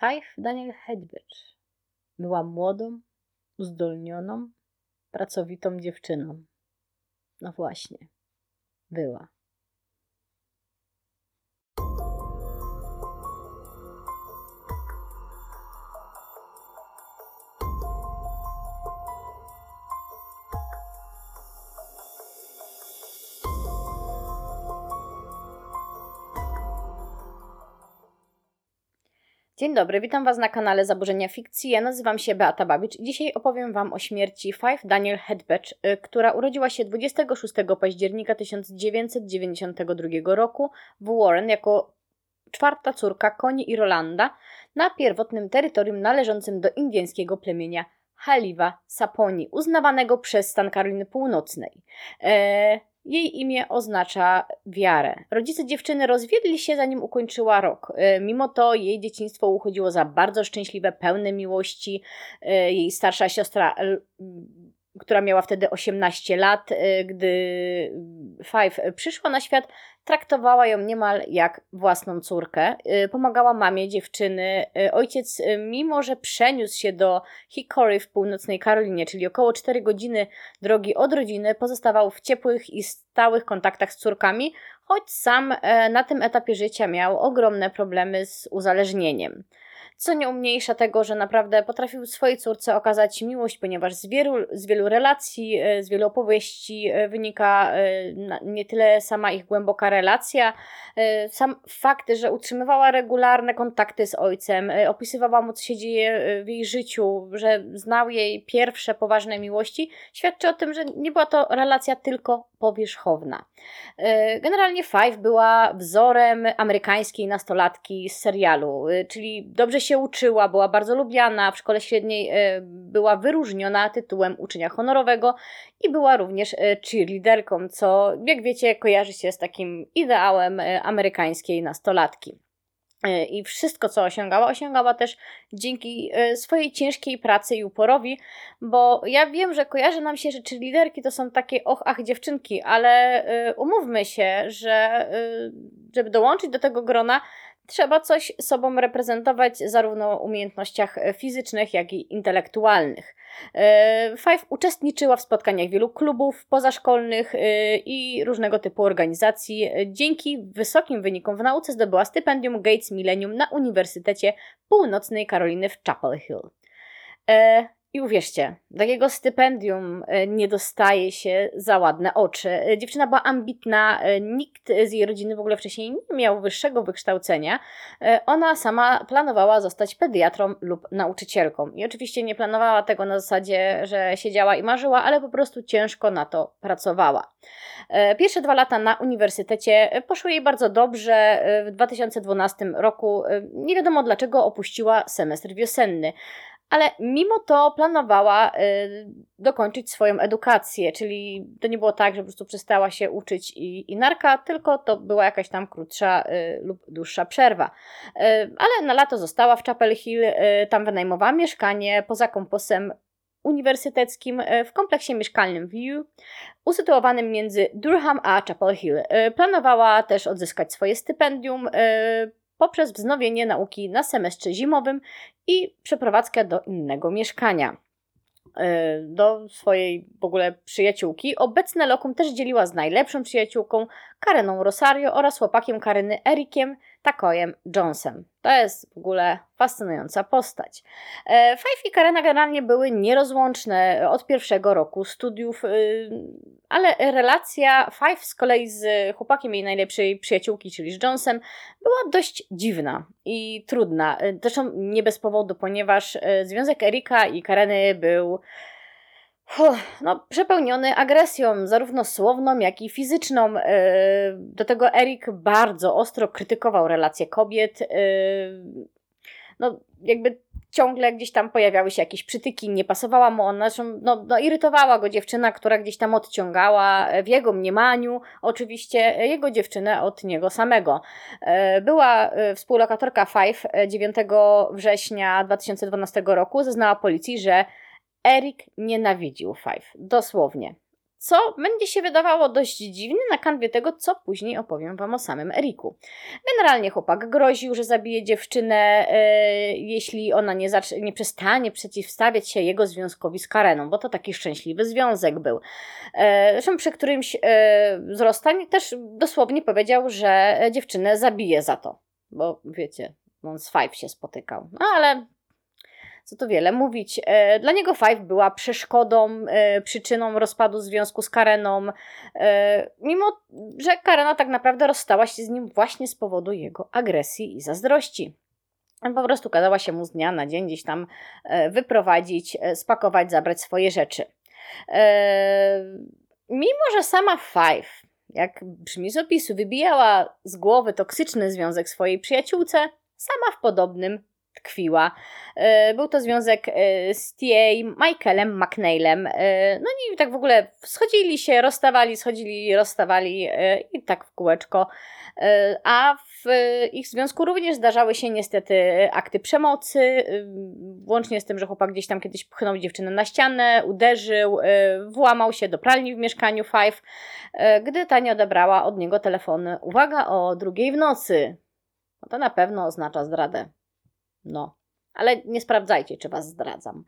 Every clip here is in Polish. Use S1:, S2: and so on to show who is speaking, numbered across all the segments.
S1: Five Daniel Hedbridge była młodą, uzdolnioną, pracowitą dziewczyną. No właśnie, była. Dzień dobry, witam Was na kanale Zaburzenia Fikcji. Ja nazywam się Beata Babicz i dzisiaj opowiem Wam o śmierci Five Daniel Hedbecz, y, która urodziła się 26 października 1992 roku w Warren jako czwarta córka Koni i Rolanda na pierwotnym terytorium należącym do indyjskiego plemienia Haliwa Saponi, uznawanego przez stan Karoliny Północnej. E jej imię oznacza wiarę. Rodzice dziewczyny rozwiedli się zanim ukończyła rok. E, mimo to jej dzieciństwo uchodziło za bardzo szczęśliwe, pełne miłości. E, jej starsza siostra która miała wtedy 18 lat, y, gdy Five przyszła na świat, traktowała ją niemal jak własną córkę. Y, pomagała mamie dziewczyny. Y, ojciec, mimo że przeniósł się do Hickory w północnej Karolinie, czyli około 4 godziny drogi od rodziny, pozostawał w ciepłych i stałych kontaktach z córkami, choć sam na tym etapie życia miał ogromne problemy z uzależnieniem co nie umniejsza tego, że naprawdę potrafił swojej córce okazać miłość, ponieważ z wielu, z wielu relacji, e, z wielu opowieści e, wynika e, nie tyle sama ich głęboka relacja, sam fakt, że utrzymywała regularne kontakty z ojcem, opisywała mu, co się dzieje w jej życiu, że znał jej pierwsze poważne miłości, świadczy o tym, że nie była to relacja tylko powierzchowna. Generalnie Five była wzorem amerykańskiej nastolatki z serialu, czyli dobrze się uczyła, była bardzo lubiana, w szkole średniej e, była wyróżniona tytułem uczenia honorowego i była również e, cheerleaderką, co jak wiecie kojarzy się z takim ideałem e, amerykańskiej nastolatki. I wszystko, co osiągała, osiągała też dzięki swojej ciężkiej pracy i uporowi, bo ja wiem, że kojarzy nam się, że czy liderki to są takie och, ach, dziewczynki, ale umówmy się, że żeby dołączyć do tego grona, trzeba coś sobą reprezentować zarówno w umiejętnościach fizycznych, jak i intelektualnych. E, Five uczestniczyła w spotkaniach wielu klubów pozaszkolnych e, i różnego typu organizacji. Dzięki wysokim wynikom w nauce zdobyła stypendium Gates Millennium na Uniwersytecie Północnej Karoliny w Chapel Hill. I uwierzcie, takiego stypendium e, nie dostaje się za ładne oczy. E, dziewczyna była ambitna, e, nikt z jej rodziny w ogóle wcześniej nie miał wyższego wykształcenia. Ona sama planowała zostać pediatrą lub nauczycielką. I oczywiście nie planowała tego na zasadzie, że siedziała i marzyła, ale po prostu ciężko na to pracowała. Pierwsze dwa lata na uniwersytecie poszły jej bardzo dobrze. W 2012 roku nie wiadomo dlaczego opuściła semestr wiosenny ale mimo to planowała y, dokończyć swoją edukację, czyli to nie było tak, że po prostu przestała się uczyć i, i narka, tylko to była jakaś tam krótsza y, lub dłuższa przerwa. Y, ale na lato została w Chapel Hill, tam wynajmowała mieszkanie poza komposem uniwersyteckim w kompleksie mieszkalnym View, usytuowanym między Durham a Chapel Hill. Planowała też odzyskać swoje stypendium, poprzez wznowienie nauki na semestrze zimowym i przeprowadzkę do innego mieszkania e, do swojej w ogóle przyjaciółki. Obecne lokum też dzieliła z najlepszą przyjaciółką Kareną Rosario oraz chłopakiem Karyny Erikiem Takojem Jonesem. To jest w ogóle fascynująca postać. E, Five i Karena generalnie były nierozłączne od pierwszego roku studiów, y, ale relacja Five z kolei z chłopakiem jej najlepszej przyjaciółki, czyli z Jonesem, była dość dziwna i trudna. E, zresztą nie bez powodu, ponieważ e, związek Erika i Kareny był no, przepełniony agresją, zarówno słowną, jak i fizyczną. E, do tego Erik bardzo ostro krytykował relacje kobiet. E, no, jakby ciągle gdzieś tam pojawiały się jakieś przytyki, nie pasowała mu ona, no, no, irytowała go dziewczyna, która gdzieś tam odciągała w jego mniemaniu, oczywiście jego dziewczynę od niego samego. E, była współlokatorka Five 9 września 2012 roku, zeznała policji, że Erik nienawidził Five, dosłownie. co będzie się wydawało dość dziwne na kanwie tego, co później opowiem Wam o samym Eriku. Generalnie chłopak groził, że zabije dziewczynę, e, jeśli ona nie, nie przestanie przeciwstawiać się jego związkowi z Kareną, bo to taki szczęśliwy związek był. E, zresztą przy którymś e, z rozstań też dosłownie powiedział, że dziewczynę zabije za to, bo wiecie, on z Five się spotykał. No ale co tu wiele mówić. E, dla niego Five była przeszkodą, e, przyczyną rozpadu związku z Kareną, e, mimo że Karena tak naprawdę rozstała się z nim właśnie z powodu jego agresji i zazdrości. Po prostu kazała się mu z dnia na dzień gdzieś tam wyprowadzić, spakować, zabrać swoje rzeczy. Mimo, że sama Five, jak brzmi z opisu, wybijała z głowy toksyczny związek swojej przyjaciółce, sama w podobnym tkwiła. E, był to związek e, z TA Michaelem McNeilem. E, no i tak w ogóle schodzili się, rozstawali, schodzili, rozstawali i tak w kółeczko. A w ich związku również zdarzały się niestety akty przemocy, włącznie z tym, że chłopak gdzieś tam kiedyś pchnął dziewczynę na ścianę, uderzył, włamał się do pralni w mieszkaniu Five, gdy ta nie odebrała od niego telefonu. Uwaga, o drugiej w nocy. No to na pewno oznacza zdradę. No, ale nie sprawdzajcie, czy was zdradzam.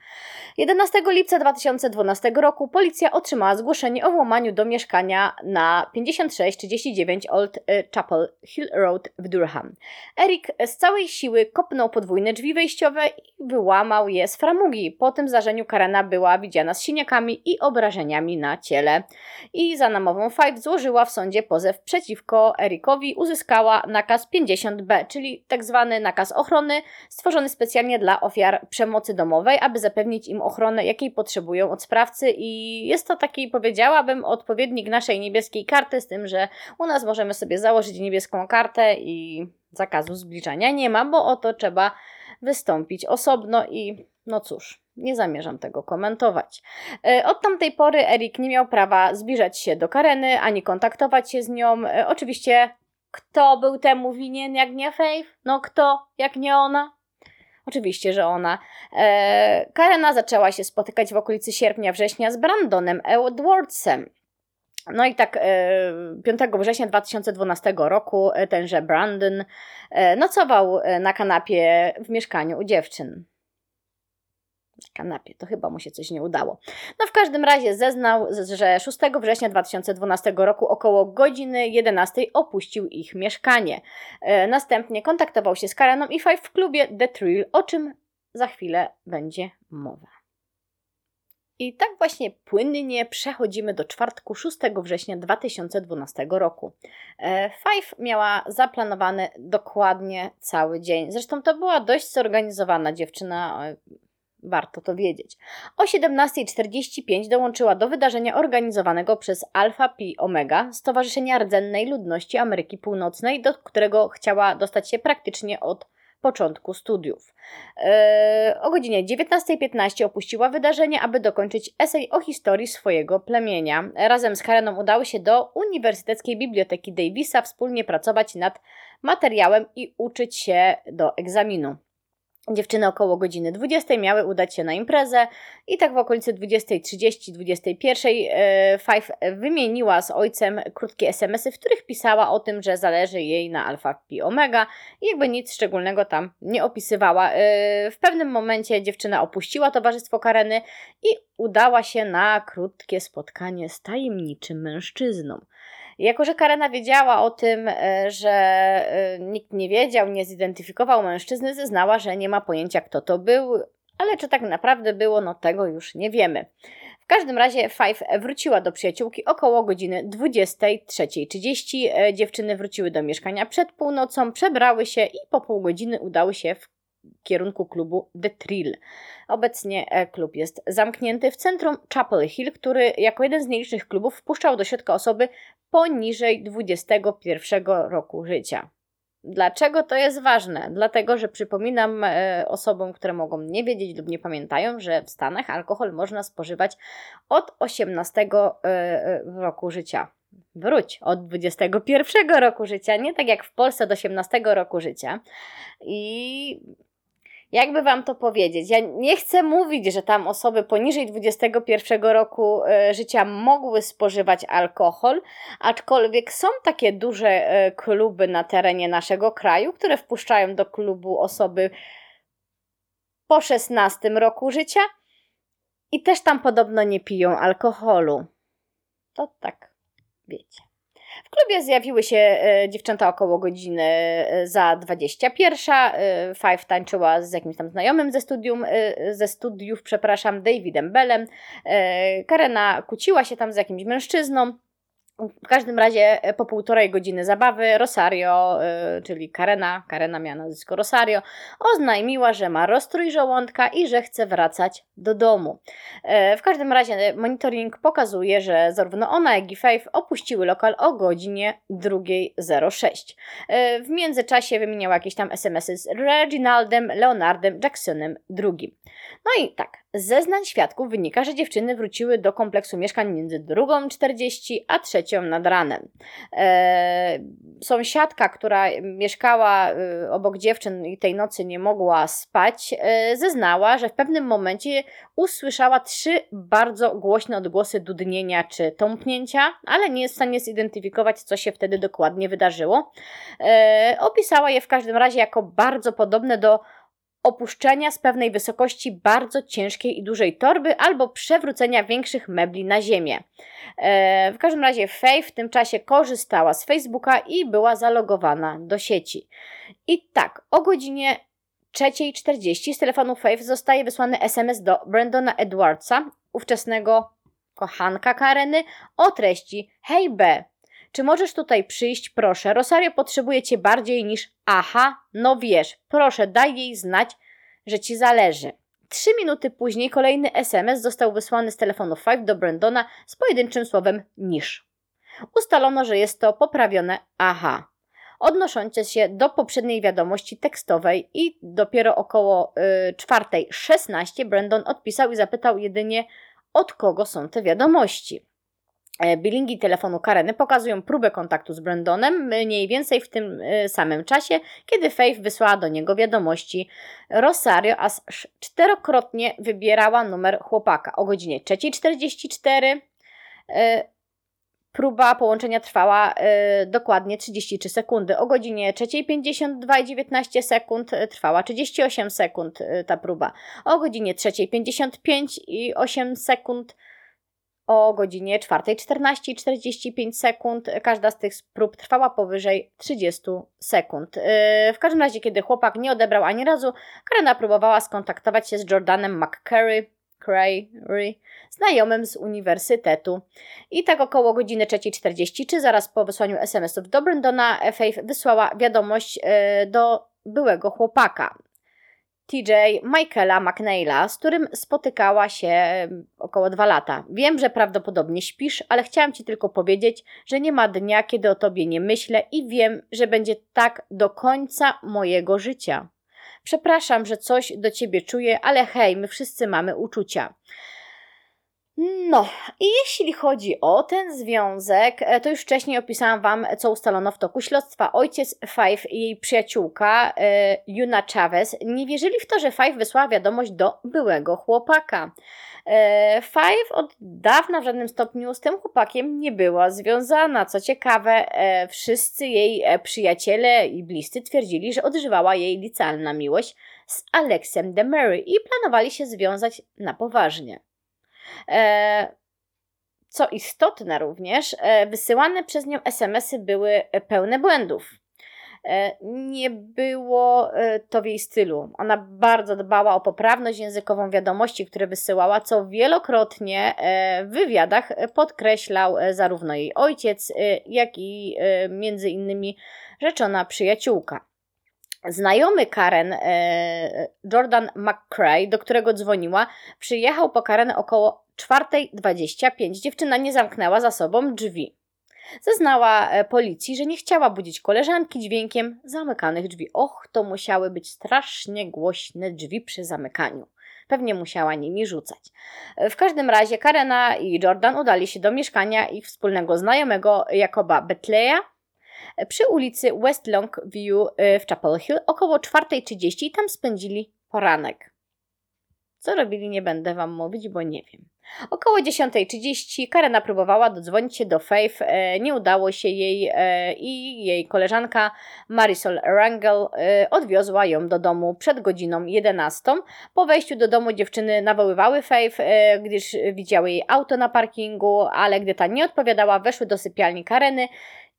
S1: 11 lipca 2012 roku policja otrzymała zgłoszenie o włamaniu do mieszkania na 5639 Old y, Chapel Hill Road w Durham. Eric z całej siły kopnął podwójne drzwi wejściowe i wyłamał je z framugi. Po tym zdarzeniu Karena była widziana z siniakami i obrażeniami na ciele. I za namową Five złożyła w sądzie pozew przeciwko Ericowi. Uzyskała nakaz 50B, czyli tak zwany nakaz ochrony, stworzony specjalnie dla ofiar przemocy domowej, aby zapewnić im ochronę, jakiej potrzebują od sprawcy. I jest to taki, powiedziałabym, odpowiednik naszej niebieskiej karty, z tym, że u nas możemy sobie założyć niebieską kartę i zakazu zbliżania nie ma, bo o to trzeba wystąpić osobno i no cóż, nie zamierzam tego komentować. E, od tamtej pory Erik nie miał prawa zbliżać się do Kareny, ani kontaktować się z nią. E, oczywiście, kto był temu winien, jak nie Faith? No kto, jak nie ona? Oczywiście, że ona. E, Karena zaczęła się spotykać w okolicy sierpnia-września z Brandonem Edwardsem. No i tak 5 e, września 2012 roku e, tenże Brandon e, nocował na kanapie w mieszkaniu u dziewczyn kanapie. To chyba mu się coś nie udało. No w każdym razie zeznał, że 6 września 2012 roku około godziny 11 opuścił ich mieszkanie. E, następnie kontaktował się z Kareną i Five w klubie The Thrill, o czym za chwilę będzie mowa. I tak właśnie płynnie przechodzimy do czwartku 6 września 2012 roku. E, Five miała zaplanowany dokładnie cały dzień. Zresztą to była dość zorganizowana dziewczyna e, Warto to wiedzieć. O 17.45 dołączyła do wydarzenia organizowanego przez Alpha Pi Omega, Stowarzyszenia Rdzennej Ludności Ameryki Północnej, do którego chciała dostać się praktycznie od początku studiów. Yy, o godzinie 19.15 opuściła wydarzenie, aby dokończyć esej o historii swojego plemienia. Razem z Kareną udały się do Uniwersyteckiej Biblioteki Davisa wspólnie pracować nad materiałem i uczyć się do egzaminu. Dziewczyny około godziny 20 miały udać się na imprezę i tak w okolicy 20.30, 21 e, Five wymieniła z ojcem krótkie SMSy, w których pisała o tym, że zależy jej na Alfa Pi Omega i jakby nic szczególnego tam nie opisywała. E, w pewnym momencie dziewczyna opuściła towarzystwo Kareny i udała się na krótkie spotkanie z tajemniczym mężczyzną. Jako, że Karena wiedziała o tym, e, że e, nikt nie wiedział, nie zidentyfikował mężczyzny, zeznała, że nie ma pojęcia, kto to był, ale czy tak naprawdę było, no tego już nie wiemy. W każdym razie Five wróciła do przyjaciółki około godziny 23.30. E, dziewczyny wróciły do mieszkania przed północą, przebrały się i po pół godziny udały się w kierunku klubu The Trill. Obecnie klub jest zamknięty w centrum Chapel Hill, który jako jeden z nielicznych klubów wpuszczał do środka osoby poniżej 21 roku życia. Dlaczego to jest ważne? Dlatego, że przypominam e, osobom, które mogą nie wiedzieć lub nie pamiętają, że w Stanach alkohol można spożywać od 18 e, roku życia. Wróć od 21 roku życia, nie tak jak w Polsce do 18 roku życia. I jakby wam to powiedzieć, ja nie chcę mówić, że tam osoby poniżej 21 roku e, życia mogły spożywać alkohol, aczkolwiek są takie duże e, kluby na terenie naszego kraju, które wpuszczają do klubu osoby po 16 roku życia i też tam podobno nie piją alkoholu. To tak, wiecie. W klubie zjawiły się e, dziewczęta około godziny e, za 21. E, Five tańczyła z jakimś tam znajomym ze, studium, ze studiów, przepraszam, Davidem Bellem. Karena kłóciła się tam z jakimś mężczyzną. W każdym razie e, po półtorej godziny zabawy Rosario, y, czyli Karena, Karena miała nazwisko Rosario, oznajmiła, że ma rozstrój żołądka i że chce wracać do domu. E, w każdym razie monitoring pokazuje, że zarówno ona, jak i Faith opuściły lokal o godzinie 2.06. E, w międzyczasie wymieniała jakieś tam SMS-y z Reginaldem, Leonardem, Jacksonem II. No i tak, zeznań świadków wynika, że dziewczyny wróciły do kompleksu mieszkań między 2.40 a 3 nad ranem. E, sąsiadka, która mieszkała e, obok dziewczyn i tej nocy nie mogła spać, e, zeznała, że w pewnym momencie usłyszała trzy bardzo głośne odgłosy dudnienia czy tąpnięcia, ale nie jest w stanie zidentyfikować, co się wtedy dokładnie wydarzyło. E, opisała je w każdym razie jako bardzo podobne do opuszczenia z pewnej wysokości bardzo ciężkiej i dużej torby albo przewrócenia większych mebli na ziemię. E, w każdym razie Faye w tym czasie korzystała z Facebooka i była zalogowana do sieci. I tak, o godzinie 3.40 z telefonu Faith zostaje wysłany SMS do Brandona Edwardsa, ówczesnego kochanka Kareny, o treści Hej B, czy możesz tutaj przyjść, proszę? Rosario potrzebuje cię bardziej niż aha, no wiesz, proszę, daj jej znać, że ci zależy. Trzy minuty później kolejny SMS został wysłany z telefonu Five do Brandona z pojedynczym słowem niż. Ustalono, że jest to poprawione aha, odnoszące się do poprzedniej wiadomości tekstowej i dopiero około y, 4.16 Brandon odpisał i zapytał jedynie od kogo są te wiadomości. E, Bilingi telefonu Kareny pokazują próbę kontaktu z Brandonem mniej więcej w tym e, samym czasie, kiedy Faith wysłała do niego wiadomości. Rosario aż czterokrotnie wybierała numer chłopaka. O godzinie 3.44 e, próba połączenia trwała dokładnie 33 sekundy. O godzinie 3.52 i 19 sekund trwała 38 sekund ta próba. O godzinie 3.55 i 8 sekund o godzinie 4.14 i 45 sekund. Każda z tych prób trwała powyżej 30 sekund. Yy, w każdym razie, kiedy chłopak nie odebrał ani razu, Karena próbowała skontaktować się z Jordanem McCurry, Cray, znajomym z uniwersytetu. I tak około godziny 3.40, czy zaraz po wysłaniu SMS-ów do Brandona, Faith wysłała wiadomość yy, do byłego chłopaka. TJ Michaela McNeila, z którym spotykała się około dwa lata. Wiem, że prawdopodobnie śpisz, ale chciałam Ci tylko powiedzieć, że nie ma dnia, kiedy o Tobie nie myślę i wiem, że będzie tak do końca mojego życia. Przepraszam, że coś do Ciebie czuję, ale hej, my wszyscy mamy uczucia. No, i jeśli chodzi o ten związek, e, to już wcześniej opisałam Wam, co ustalono w toku śledztwa. Ojciec Five i jej przyjaciółka e, Juna Chavez nie wierzyli w to, że Five wysłała wiadomość do byłego chłopaka. E, Five od dawna w żadnym stopniu z tym chłopakiem nie była związana. Co ciekawe, wszyscy jej przyjaciele i bliscy twierdzili, że odżywała jej licealna miłość z Alexem DeMary i planowali się związać na poważnie. E, co istotne również, e, wysyłane przez nią SMS-y były pełne błędów. E, nie było to w jej stylu. Ona bardzo dbała o poprawność językową wiadomości, które wysyłała, co wielokrotnie w wywiadach podkreślał zarówno jej ojciec, jak i między innymi rzeczona przyjaciółka. Znajomy Karen, e, Jordan McCray, do którego dzwoniła, przyjechał po Karen około 4.25. Dziewczyna nie zamknęła za sobą drzwi. Zeznała e, policji, że nie chciała budzić koleżanki dźwiękiem zamykanych drzwi. Och, to musiały być strasznie głośne drzwi przy zamykaniu. Pewnie musiała nimi rzucać. W każdym razie Karena i Jordan udali się do mieszkania ich wspólnego znajomego Jakoba Betleya, przy ulicy West Longview y, w Chapel Hill około 4.30 i tam spędzili poranek. Co robili, nie będę Wam mówić, bo nie wiem. Około 10.30 Karena próbowała dodzwonić się do Faith, e, nie udało się jej e, i jej koleżanka Marisol Rangel odwiozła ją do domu przed godziną 11. Po wejściu do domu dziewczyny nawoływały Faith, gdyż widziały jej auto na parkingu, ale gdy ta nie odpowiadała, weszły do sypialni Kareny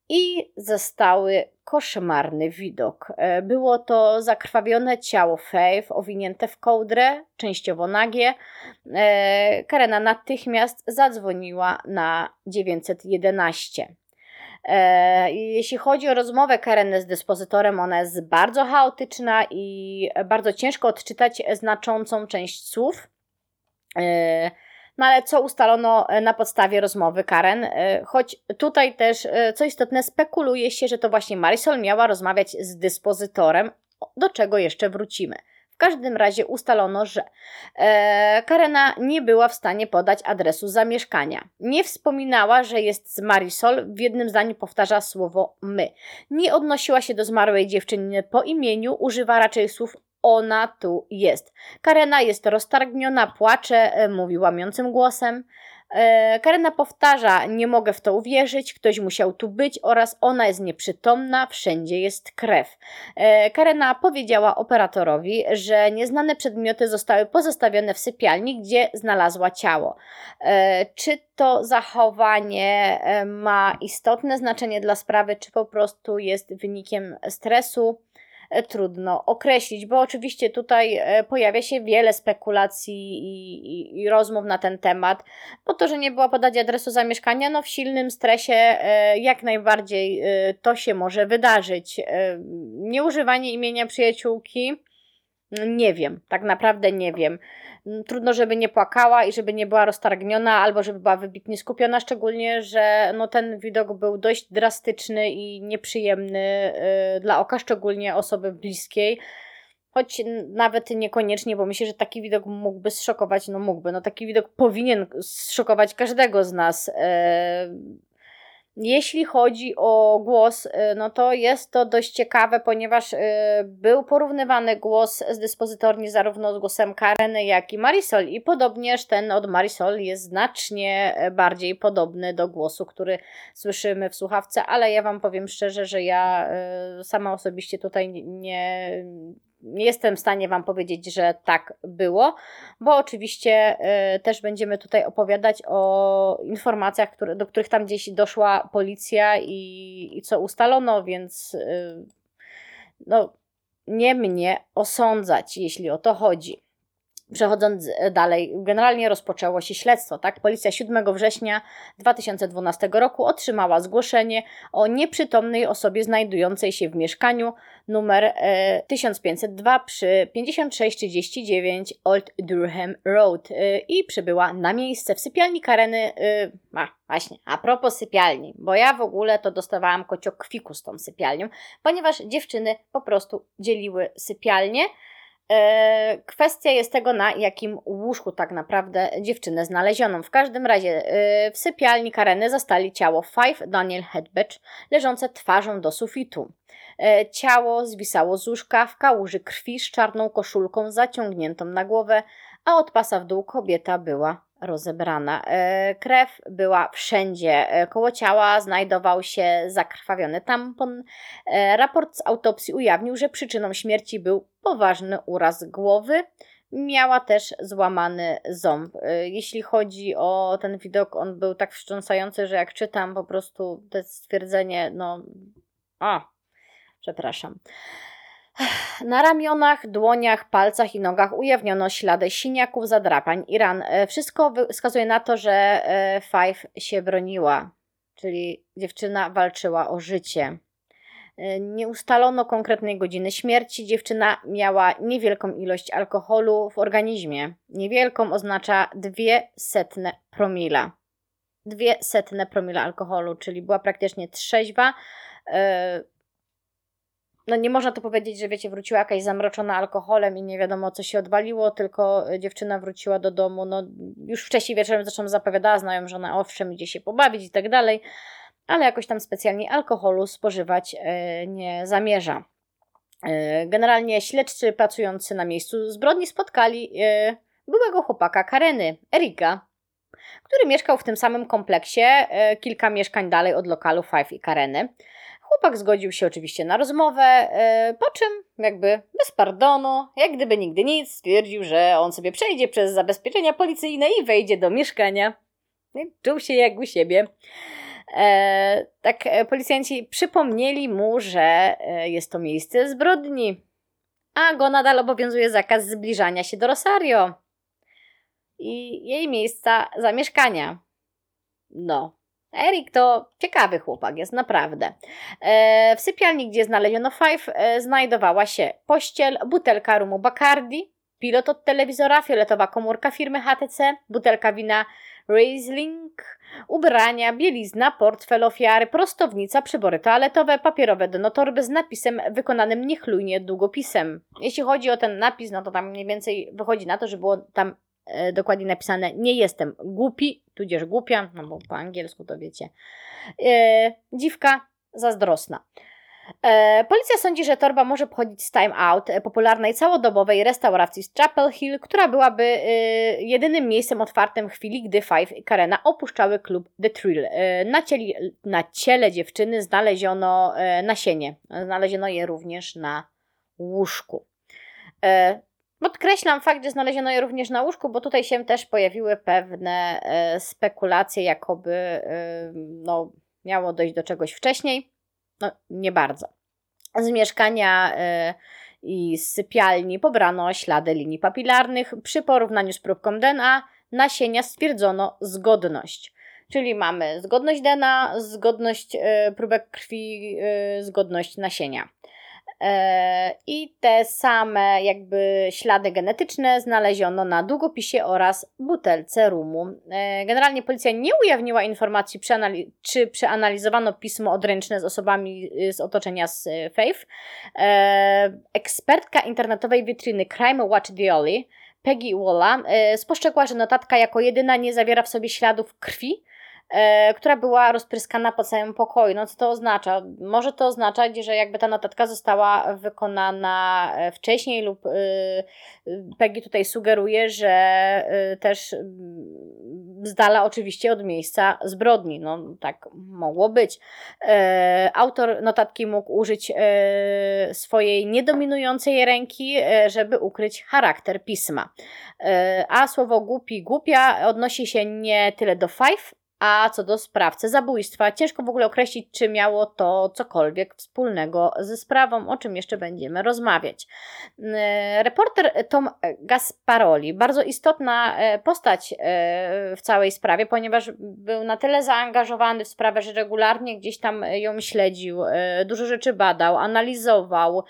S1: i zastały koszmarny widok. E, było to zakrwawione ciało Faith, owinięte w kołdrę, częściowo nagie. E, Karena natychmiast zadzwoniła na 911. E, jeśli chodzi o rozmowę Kareny z dyspozytorem, ona jest bardzo chaotyczna i bardzo ciężko odczytać znaczącą część słów. No ale co ustalono e, na podstawie rozmowy Karen? E, choć tutaj też, e, co istotne, spekuluje się, że to właśnie Marisol miała rozmawiać z dyspozytorem, do czego jeszcze wrócimy. W każdym razie ustalono, że e, Karena nie była w stanie podać adresu zamieszkania. Nie wspominała, że jest z Marisol, w jednym zdaniu powtarza słowo my. Nie odnosiła się do zmarłej dziewczyny po imieniu, używa raczej słów ona tu jest. Karena jest roztargniona, płacze, e, mówi łamiącym głosem. E, Karena powtarza: Nie mogę w to uwierzyć, ktoś musiał tu być oraz ona jest nieprzytomna, wszędzie jest krew. E, Karena powiedziała operatorowi, że nieznane przedmioty zostały pozostawione w sypialni, gdzie znalazła ciało. Czy to zachowanie ma istotne znaczenie dla sprawy, czy po prostu jest wynikiem stresu? E, trudno określić, bo oczywiście tutaj e, pojawia się wiele spekulacji i, i, i, rozmów na ten temat. Po to, że nie było podać adresu zamieszkania, no w silnym stresie e, jak najbardziej to się może wydarzyć. Nieużywanie imienia przyjaciółki, nie wiem, tak naprawdę nie wiem. Mm, trudno, żeby nie płakała i żeby nie była roztargniona, albo żeby była wybitnie skupiona, szczególnie, że no, ten widok był dość drastyczny i nieprzyjemny yy, dla oka, szczególnie osoby bliskiej. Choć nawet niekoniecznie, bo myślę, że taki widok mógłby zszokować, no mógłby, no taki widok powinien zszokować każdego z nas. Yy, jeśli chodzi o głos, y, no to jest to dość ciekawe, ponieważ y, był porównywany głos z dyspozytorni zarówno z głosem Kareny, jak i Marisol. I podobnież ten od Marisol jest znacznie e, bardziej podobny do głosu, który słyszymy w słuchawce, ale ja Wam powiem szczerze, że ja y, sama osobiście tutaj nie nie jestem w stanie Wam powiedzieć, że tak było, bo oczywiście y, też będziemy tutaj opowiadać o informacjach, które, do których tam gdzieś doszła policja i, i co ustalono, więc y, no, nie mnie osądzać, jeśli o to chodzi. Przechodząc e, dalej, generalnie rozpoczęło się śledztwo. Tak? Policja 7 września 2012 roku otrzymała zgłoszenie o nieprzytomnej osobie znajdującej się w mieszkaniu numer e, 1502 przy 5639 Old Durham Road e, i przybyła na miejsce w sypialni Kareny. E, a, właśnie, a propos sypialni, bo ja w ogóle to dostawałam kociokwiku z tą sypialnią, ponieważ dziewczyny po prostu dzieliły sypialnię. E, kwestia jest tego, na jakim łóżku tak naprawdę dziewczynę znaleziono. W każdym razie e, w sypialni Kareny zastali ciało Five Daniel Hedbecz leżące twarzą do sufitu. E, ciało zwisało z łóżka w kałuży krwi z czarną koszulką zaciągniętą na głowę, a od pasa w dół kobieta była rozebrana. E, krew była wszędzie. E, koło ciała znajdował się zakrwawiony tampon. E, raport z autopsji ujawnił, że przyczyną śmierci był poważny uraz głowy. Miała też złamany ząb. Jeśli chodzi o ten widok, on był tak wstrząsający, że jak czytam po prostu to stwierdzenie, no. A, przepraszam. Na ramionach, dłoniach, palcach i nogach ujawniono ślady siniaków, zadrapań i ran. E, wszystko wskazuje na to, że e, Five się broniła, czyli dziewczyna walczyła o życie. E, nie ustalono konkretnej godziny śmierci. Dziewczyna miała niewielką ilość alkoholu w organizmie. Niewielką oznacza dwie setne promila. Dwie setne promila alkoholu, czyli była praktycznie trzeźwa no nie można to powiedzieć, że wiecie, wróciła jakaś zamroczona alkoholem i nie wiadomo co się odwaliło, tylko dziewczyna wróciła do domu, no już wcześniej wieczorem zresztą zapowiadała znajom, że ona owszem idzie się pobawić i tak dalej, ale jakoś tam specjalnie alkoholu spożywać e, nie zamierza. E, generalnie śledczy pracujący na miejscu zbrodni spotkali e, byłego chłopaka Kareny, Erika, który mieszkał w tym samym kompleksie, e, kilka mieszkań dalej od lokalu Five i Kareny. Chłopak zgodził się oczywiście na rozmowę, po czym, jakby bez pardonu, jak gdyby nigdy nic, stwierdził, że on sobie przejdzie przez zabezpieczenia policyjne i wejdzie do mieszkania. Czuł się jak u siebie. E, tak e, policjanci przypomnieli mu, że e, jest to miejsce zbrodni, a go nadal obowiązuje zakaz zbliżania się do Rosario i jej miejsca zamieszkania. No, Erik to ciekawy chłopak, jest naprawdę. E, w sypialni, gdzie znaleziono Five, e, znajdowała się pościel, butelka rumu Bacardi, pilot od telewizora, fioletowa komórka firmy HTC, butelka wina Riesling, ubrania, bielizna, portfel ofiary, prostownica, przybory toaletowe, papierowe donotorby z napisem wykonanym niechlujnie długopisem. Jeśli chodzi o ten napis, no to tam mniej więcej wychodzi na to, że było tam dokładnie napisane nie jestem głupi, tudzież głupia, no bo po angielsku to wiecie. E, dziwka zazdrosna. E, policja sądzi, że torba może pochodzić z Time Out, e, popularnej całodobowej restauracji z Chapel Hill, która byłaby e, jedynym miejscem otwartym w chwili, gdy Five i Karena opuszczały klub The Thrill. Na, cieli, na ciele dziewczyny znaleziono nasienie. Znaleziono je również na łóżku. Podkreślam fakt, że znaleziono je również na łóżku, bo tutaj się też pojawiły pewne spekulacje, jakoby no, miało dojść do czegoś wcześniej. No, nie bardzo. Z mieszkania y, i z sypialni pobrano ślady linii papilarnych. Przy porównaniu z próbką DNA nasienia stwierdzono zgodność. Czyli mamy zgodność DNA, zgodność próbek krwi, zgodność nasienia. E, I te same jakby ślady genetyczne znaleziono na długopisie oraz butelce rumu. E, generalnie policja nie ujawniła informacji, czy przeanalizowano pismo odręczne z osobami y, z otoczenia z y, Faith. E, ekspertka internetowej witryny Crime Watch Dioli Peggy Walla spostrzegła, że notatka jako jedyna nie zawiera w sobie śladów krwi, która była rozpryskana po całym pokoju. No co to oznacza? Może to oznaczać, że jakby ta notatka została wykonana e, wcześniej lub e, Peggy tutaj sugeruje, że e, też z dala oczywiście od miejsca zbrodni. No tak mogło być. E, autor notatki mógł użyć e, swojej niedominującej ręki, żeby ukryć charakter pisma. A słowo głupi, głupia odnosi się nie tyle do five, a co do sprawcy zabójstwa, ciężko w ogóle określić, czy miało to cokolwiek wspólnego ze sprawą, o czym jeszcze będziemy rozmawiać. E, reporter Tom Gasparoli, bardzo istotna e, postać e, w całej sprawie, ponieważ był na tyle zaangażowany w sprawę, że regularnie gdzieś tam ją śledził, dużo rzeczy badał, analizował,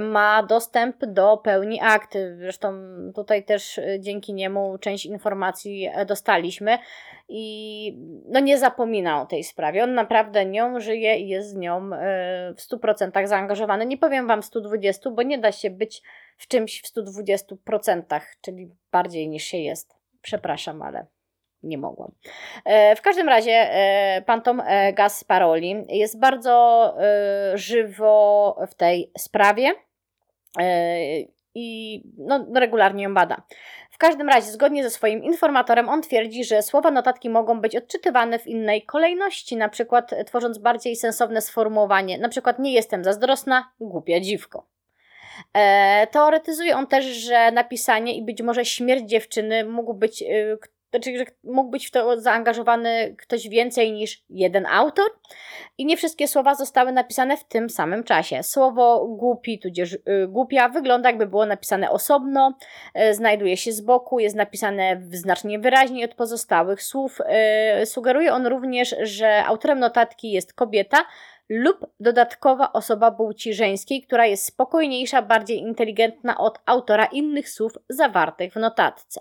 S1: ma dostęp do pełni akt. Zresztą tutaj też dzięki niemu część informacji dostaliśmy i no nie zapomina o tej sprawie. On naprawdę nią żyje i jest z nią e, w 100% zaangażowany. Nie powiem Wam 120, bo nie da się być w czymś w 120%, czyli bardziej niż się jest. Przepraszam, ale nie mogłam. E, w każdym razie e, pan Tom Gasparoli jest bardzo żywo w tej sprawie i no, regularnie ją bada. W każdym razie, zgodnie ze swoim informatorem, on twierdzi, że słowa notatki mogą być odczytywane w innej kolejności, na przykład tworząc bardziej sensowne sformułowanie, na przykład nie jestem zazdrosna, głupia dziwko. E, teoretyzuje on też, że napisanie i być może śmierć dziewczyny mógł być y, znaczy, że mógł być w to zaangażowany ktoś więcej niż jeden autor i nie wszystkie słowa zostały napisane w tym samym czasie. Słowo głupi, tudzież y, głupia, wygląda jakby było napisane osobno, y, znajduje się z boku, jest napisane znacznie wyraźniej od pozostałych słów. Y, sugeruje on również, że autorem notatki jest kobieta, lub dodatkowa osoba płci żeńskiej, która jest spokojniejsza, bardziej inteligentna od autora innych słów zawartych w notatce.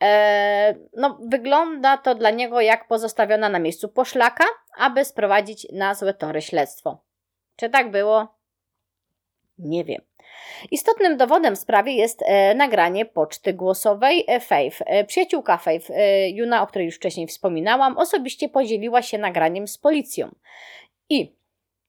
S1: Eee, no, wygląda to dla niego jak pozostawiona na miejscu poszlaka, aby sprowadzić na złe tory śledztwo. Czy tak było? Nie wiem. Istotnym dowodem w sprawie jest e, nagranie poczty głosowej e, Faith. E, przyjaciółka Faith, e, Juna, o której już wcześniej wspominałam, osobiście podzieliła się nagraniem z policją. I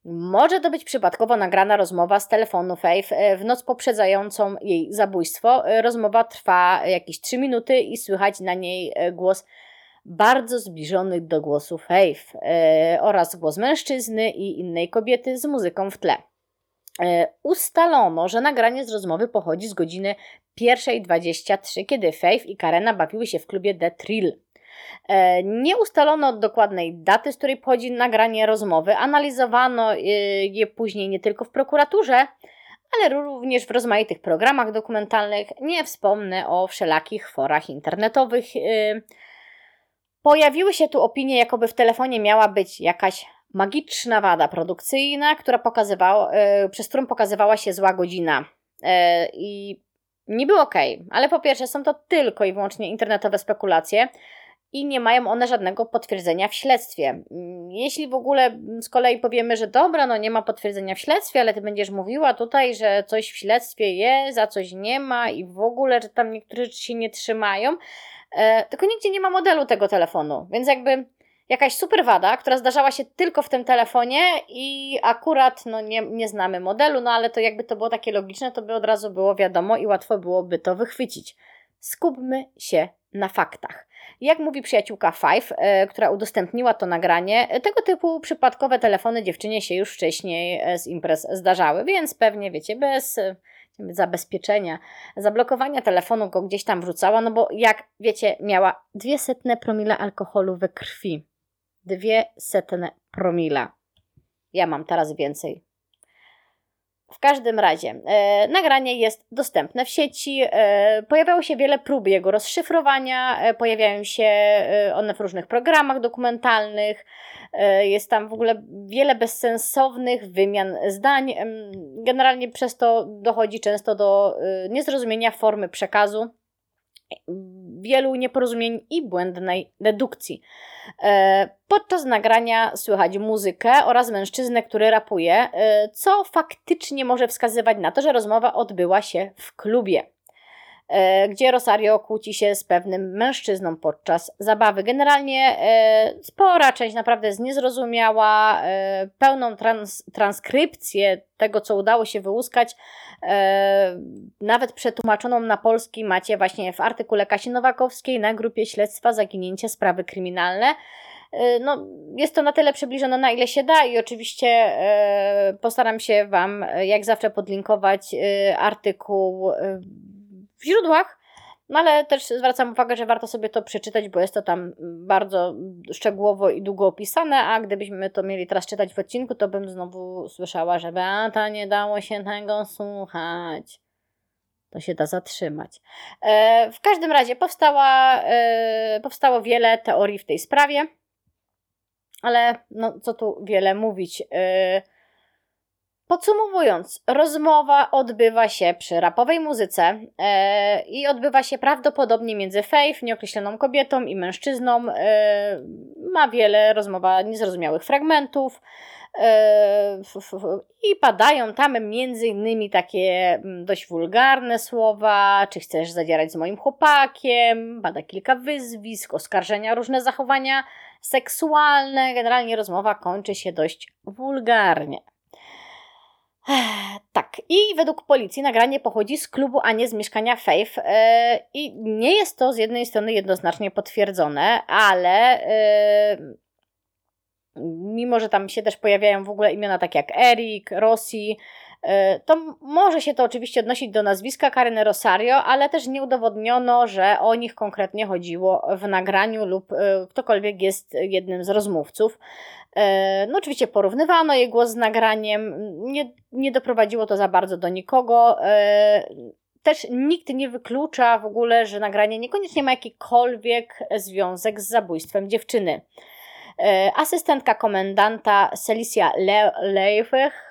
S1: Może to być przypadkowo nagrana rozmowa z telefonu Faith e, w noc poprzedzającą jej zabójstwo. E, rozmowa trwa jakieś 3 minuty i słychać na niej e, głos bardzo zbliżony do głosu Faith oraz głos mężczyzny i innej kobiety z muzyką w tle. Ustalono, że nagranie z rozmowy pochodzi z godziny 1.23, kiedy Faith i Karena bawiły się w klubie The Trill. E, nie ustalono dokładnej daty, z której pochodzi nagranie rozmowy. Analizowano e, je później nie tylko w prokuraturze, ale również w rozmaitych programach dokumentalnych. Nie wspomnę o wszelakich forach internetowych. E, pojawiły się tu opinie, jakoby w telefonie miała być jakaś magiczna wada produkcyjna, która pokazywała, przez którą pokazywała się zła godzina. I niby okej, okay, ale po pierwsze są to tylko i wyłącznie internetowe spekulacje i nie mają one żadnego potwierdzenia w śledztwie. Mm, jeśli w ogóle z kolei powiemy, że dobra, no nie ma potwierdzenia w śledztwie, ale ty będziesz mówiła tutaj, że coś w śledztwie jest, a coś nie ma i w ogóle, że tam niektóre rzeczy się nie trzymają, e, tylko nigdzie nie ma modelu tego telefonu, więc jakby jakaś super wada, która zdarzała się tylko w tym telefonie i akurat no nie, nie znamy modelu, no ale to jakby to było takie logiczne, to by od razu było wiadomo i łatwo byłoby to wychwycić. Skupmy się na faktach. Jak mówi przyjaciółka Five, e, która udostępniła to nagranie, e, tego typu przypadkowe telefony dziewczynie się już wcześniej e, z imprez zdarzały, więc pewnie, wiecie, bez zabezpieczenia, zablokowania telefonu go gdzieś tam wrzucała, no bo jak wiecie, miała dwie setne promila alkoholu we krwi. Dwie setne promila. Ja mam teraz więcej. W każdym razie, e, nagranie jest dostępne w sieci. E, pojawiało się wiele prób jego rozszyfrowania, e, pojawiają się e, one w różnych programach dokumentalnych. E, jest tam w ogóle wiele bezsensownych wymian zdań. Generalnie przez to dochodzi często do e, niezrozumienia formy przekazu wielu nieporozumień i błędnej dedukcji. E, podczas nagrania słychać muzykę oraz mężczyznę, który rapuje, e, co faktycznie może wskazywać na to, że rozmowa odbyła się w klubie. E, gdzie Rosario kłóci się z pewnym mężczyzną podczas zabawy. Generalnie e, spora część naprawdę jest niezrozumiała, e, pełną trans transkrypcję tego, co udało się wyłuskać, nawet przetłumaczoną na polski macie właśnie w artykule Kasi Nowakowskiej na grupie śledztwa zaginięcie sprawy kryminalne. No, jest to na tyle przybliżone, na ile się da, i oczywiście postaram się Wam, jak zawsze, podlinkować artykuł źródłach, no ale też zwracam uwagę, że warto sobie to przeczytać, bo jest to tam bardzo szczegółowo i długo opisane, a gdybyśmy to mieli teraz czytać w odcinku, to bym znowu słyszała, że Beata nie dało się tego słuchać. To się da zatrzymać. E, w każdym razie powstała, e, powstało wiele teorii w tej sprawie, ale no, co tu wiele mówić. E, Podsumowując, rozmowa odbywa się przy rapowej muzyce e, i odbywa się prawdopodobnie między Faith, nieokreśloną kobietą i mężczyzną. E, ma wiele rozmowa niezrozumiałych fragmentów e, i padają tam między innymi takie mm, dość wulgarne słowa, czy chcesz zadzierać z moim chłopakiem, pada kilka wyzwisk, oskarżenia, różne zachowania seksualne. Generalnie rozmowa kończy się dość wulgarnie. Tak, i według policji nagranie pochodzi z klubu, a nie z mieszkania Faith. E, I nie jest to z jednej strony jednoznacznie potwierdzone, ale e, mimo, że tam się też pojawiają w ogóle imiona takie jak Eric, Rossi, to może się to oczywiście odnosić do nazwiska Karyny Rosario, ale też nie udowodniono, że o nich konkretnie chodziło w nagraniu lub ktokolwiek jest jednym z rozmówców. E, no oczywiście porównywano jej głos z nagraniem, nie, nie doprowadziło to za bardzo do nikogo. E, też nikt nie wyklucza w ogóle, że nagranie niekoniecznie ma jakikolwiek związek z zabójstwem dziewczyny. E, asystentka komendanta Celicia Leifech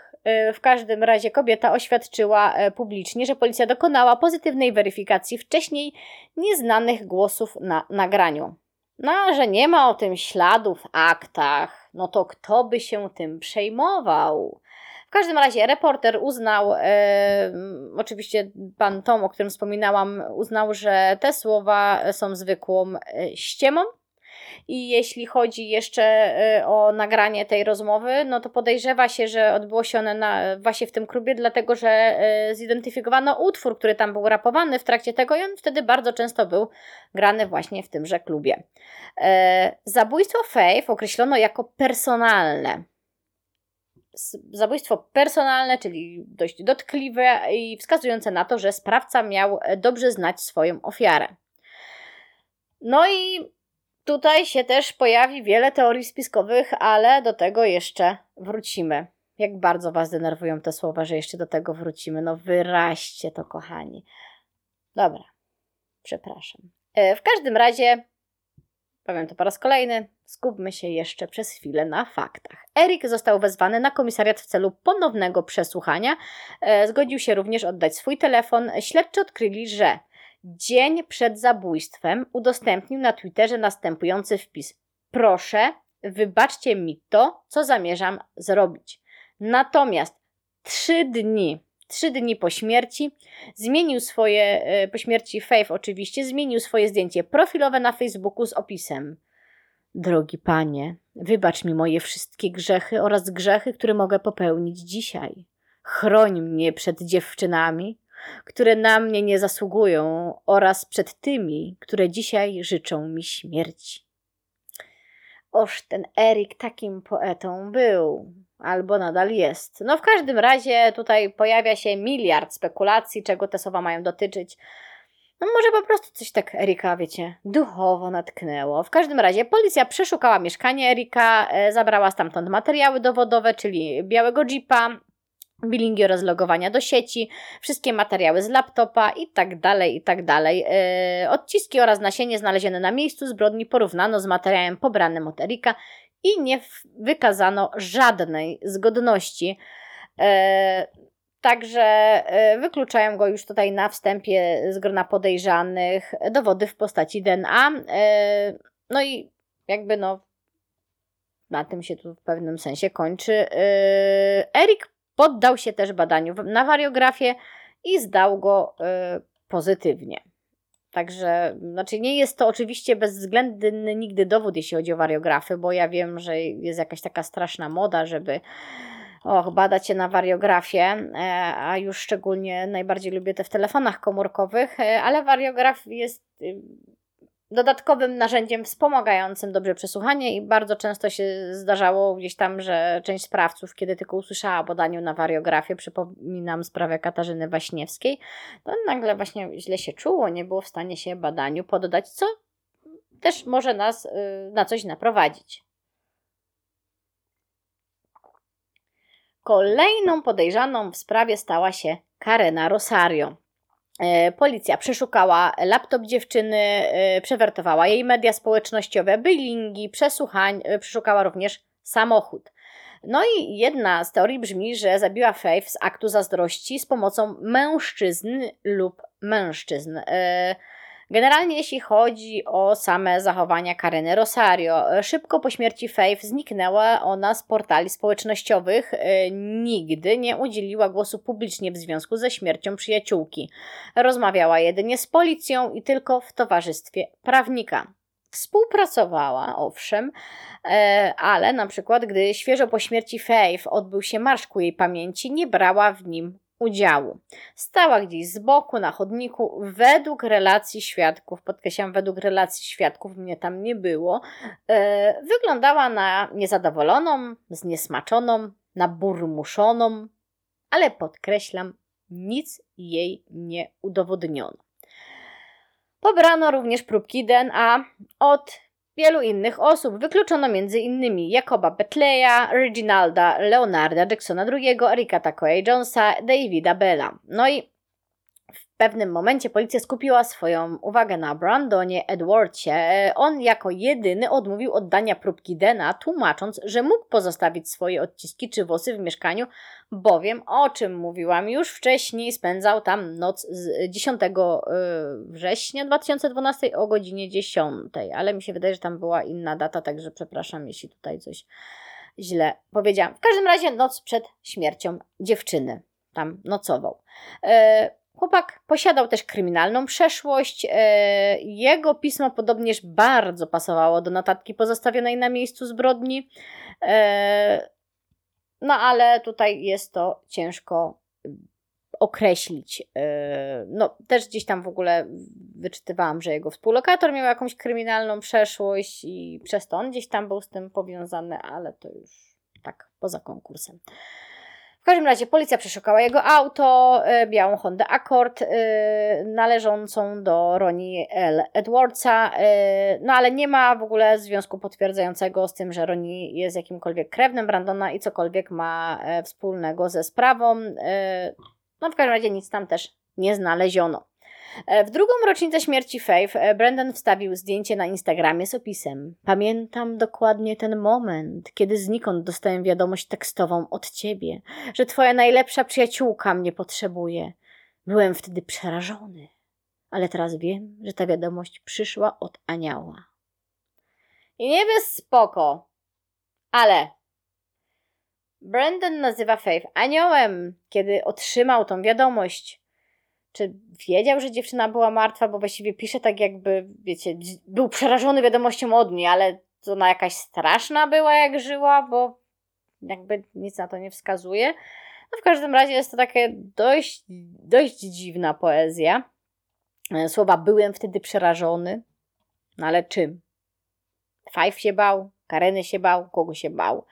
S1: w każdym razie kobieta oświadczyła publicznie, że policja dokonała pozytywnej weryfikacji wcześniej nieznanych głosów na nagraniu. No, a że nie ma o tym śladu w aktach, no to kto by się tym przejmował? W każdym razie reporter uznał, e, oczywiście pan Tom, o którym wspominałam, uznał, że te słowa są zwykłą e, ściemą I jeśli chodzi jeszcze e, o nagranie tej rozmowy, no to podejrzewa się, że odbyło się one na, właśnie w tym klubie, dlatego że e, zidentyfikowano utwór, który tam był rapowany w trakcie tego i on wtedy bardzo często był grany właśnie w tymże klubie. Zabójstwo Faith określono jako personalne zabójstwo personalne, czyli dość dotkliwe i wskazujące na to, że sprawca miał dobrze znać swoją ofiarę. No i tutaj się też pojawi wiele teorii spiskowych, ale do tego jeszcze wrócimy. Jak bardzo Was denerwują te słowa, że jeszcze do tego wrócimy. No wyraźcie to, kochani. Dobra, przepraszam. E, w każdym razie Powiem to po raz kolejny, skupmy się jeszcze przez chwilę na faktach. Erik został wezwany na komisariat w celu ponownego przesłuchania. E, zgodził się również oddać swój telefon. Śledczy odkryli, że dzień przed zabójstwem udostępnił na Twitterze następujący wpis: Proszę, wybaczcie mi to, co zamierzam zrobić. Natomiast trzy dni trzy dni po śmierci. Zmienił swoje, e, po śmierci Faith oczywiście, zmienił swoje zdjęcie profilowe na Facebooku z opisem. Drogi panie, wybacz mi moje wszystkie grzechy oraz grzechy, które mogę popełnić dzisiaj. Chroń mnie przed dziewczynami, które na mnie nie zasługują, oraz przed tymi, które dzisiaj życzą mi śmierci. Oż ten Erik takim poetą był albo nadal jest. No w każdym razie tutaj pojawia się miliard spekulacji, czego te słowa mają dotyczyć. No może po prostu coś tak Erika, wiecie, duchowo natknęło. W każdym razie policja przeszukała mieszkanie Erika, e, zabrała stamtąd materiały dowodowe, czyli białego jeepa, bilingi oraz logowania do sieci, wszystkie materiały z laptopa i tak dalej, i tak dalej. E, odciski oraz nasienie znalezione na miejscu zbrodni porównano z materiałem pobranym od Erika i nie wykazano żadnej zgodności. E, także e, wykluczają go już tutaj na wstępie z grona podejrzanych dowody w postaci DNA. No i jakby no na tym się tu w pewnym sensie kończy. Erik poddał się też badaniu na wariografię i zdał go pozytywnie. Także, znaczy nie jest to oczywiście bezwzględny nigdy dowód, jeśli chodzi o wariografy, bo ja wiem, że jest jakaś taka straszna moda, żeby och, badać się na wariografię, e, a już szczególnie najbardziej lubię te w telefonach komórkowych, e, ale wariograf jest y, dodatkowym narzędziem wspomagającym dobrze przesłuchanie i bardzo często się zdarzało gdzieś tam, że część sprawców, kiedy tylko usłyszała o badaniu na wariografię, przypominam sprawę Katarzyny Waśniewskiej, to nagle właśnie źle się czuło, nie było w stanie się badaniu poddać, co też może nas y, na coś naprowadzić. Kolejną podejrzaną w sprawie stała się Karena Rosario. E, policja przeszukała laptop dziewczyny, e, przewertowała jej media społecznościowe, bylingi, przesłuchań, e, przeszukała również samochód. No i jedna z teorii brzmi, że zabiła Faith z aktu zazdrości z pomocą mężczyzn lub mężczyzn. Generalnie jeśli chodzi o same zachowania Kareny Rosario, szybko po śmierci Faith zniknęła ona z portali społecznościowych, e, nigdy nie udzieliła głosu publicznie w związku ze śmiercią przyjaciółki. Rozmawiała jedynie z policją i tylko w towarzystwie prawnika. Współpracowała, owszem, e, ale na przykład, gdy świeżo po śmierci Faith odbył się marsz ku jej pamięci, nie brała w nim udziału. Stała gdzieś z boku na chodniku według relacji świadków, podkreślam, według relacji świadków, mnie tam nie było, e, wyglądała na niezadowoloną, zniesmaczoną, naburmuszoną, ale podkreślam, nic jej nie udowodniono. Pobrano również próbki DNA od wielu innych osób. Wykluczono m.in. Jakoba Betleya, Reginalda Leonarda Jacksona II, Erika Takoya Jonesa, Davida Bella. No i w pewnym momencie policja skupiła swoją uwagę na Brandonie Edwardsie. On jako jedyny odmówił oddania próbki DNA, tłumacząc, że mógł pozostawić swoje odciski czy włosy w mieszkaniu, bowiem, o czym mówiłam już wcześniej, spędzał tam noc z 10 y, września 2012 o godzinie 10, ale mi się wydaje, że tam była inna data, także przepraszam, jeśli tutaj coś źle powiedziałam. W każdym razie noc przed śmiercią dziewczyny tam nocował. Y, Chłopak posiadał też kryminalną przeszłość. E, jego pismo podobnież bardzo pasowało do notatki pozostawionej na miejscu zbrodni. E, no ale tutaj jest to ciężko określić. E, no, też gdzieś tam w ogóle wyczytywałam, że jego współlokator miał jakąś kryminalną przeszłość i przez to on gdzieś tam był z tym powiązany, ale to już tak poza konkursem. W każdym razie policja przeszukała jego auto, e, białą Honda Accord e, należącą do Ronnie L. Edwardsa, no ale nie ma w ogóle związku potwierdzającego z tym, że Ronnie jest jakimkolwiek krewnym Brandona i cokolwiek ma wspólnego ze sprawą. No w każdym razie nic tam też nie znaleziono. E, w drugą rocznicę śmierci Faith e, Brandon wstawił zdjęcie na Instagramie z opisem. Pamiętam dokładnie ten moment, kiedy znikąd dostałem wiadomość tekstową od ciebie, że twoja najlepsza przyjaciółka mnie potrzebuje. Byłem wtedy przerażony, ale teraz wiem, że ta wiadomość przyszła od anioła. I nie bez spoko, ale Brandon nazywa Faith aniołem, kiedy otrzymał tą wiadomość. Czy wiedział, że dziewczyna była martwa, bo właściwie pisze tak jakby, wiecie, był przerażony wiadomością od niej, ale to ona jakaś straszna była, jak żyła, bo jakby nic na to nie wskazuje. No w każdym razie jest to takie dość, dość dziwna poezja. E, słowa byłem wtedy przerażony, no ale czym? Five się bał, Kareny się bał, kogo się bał.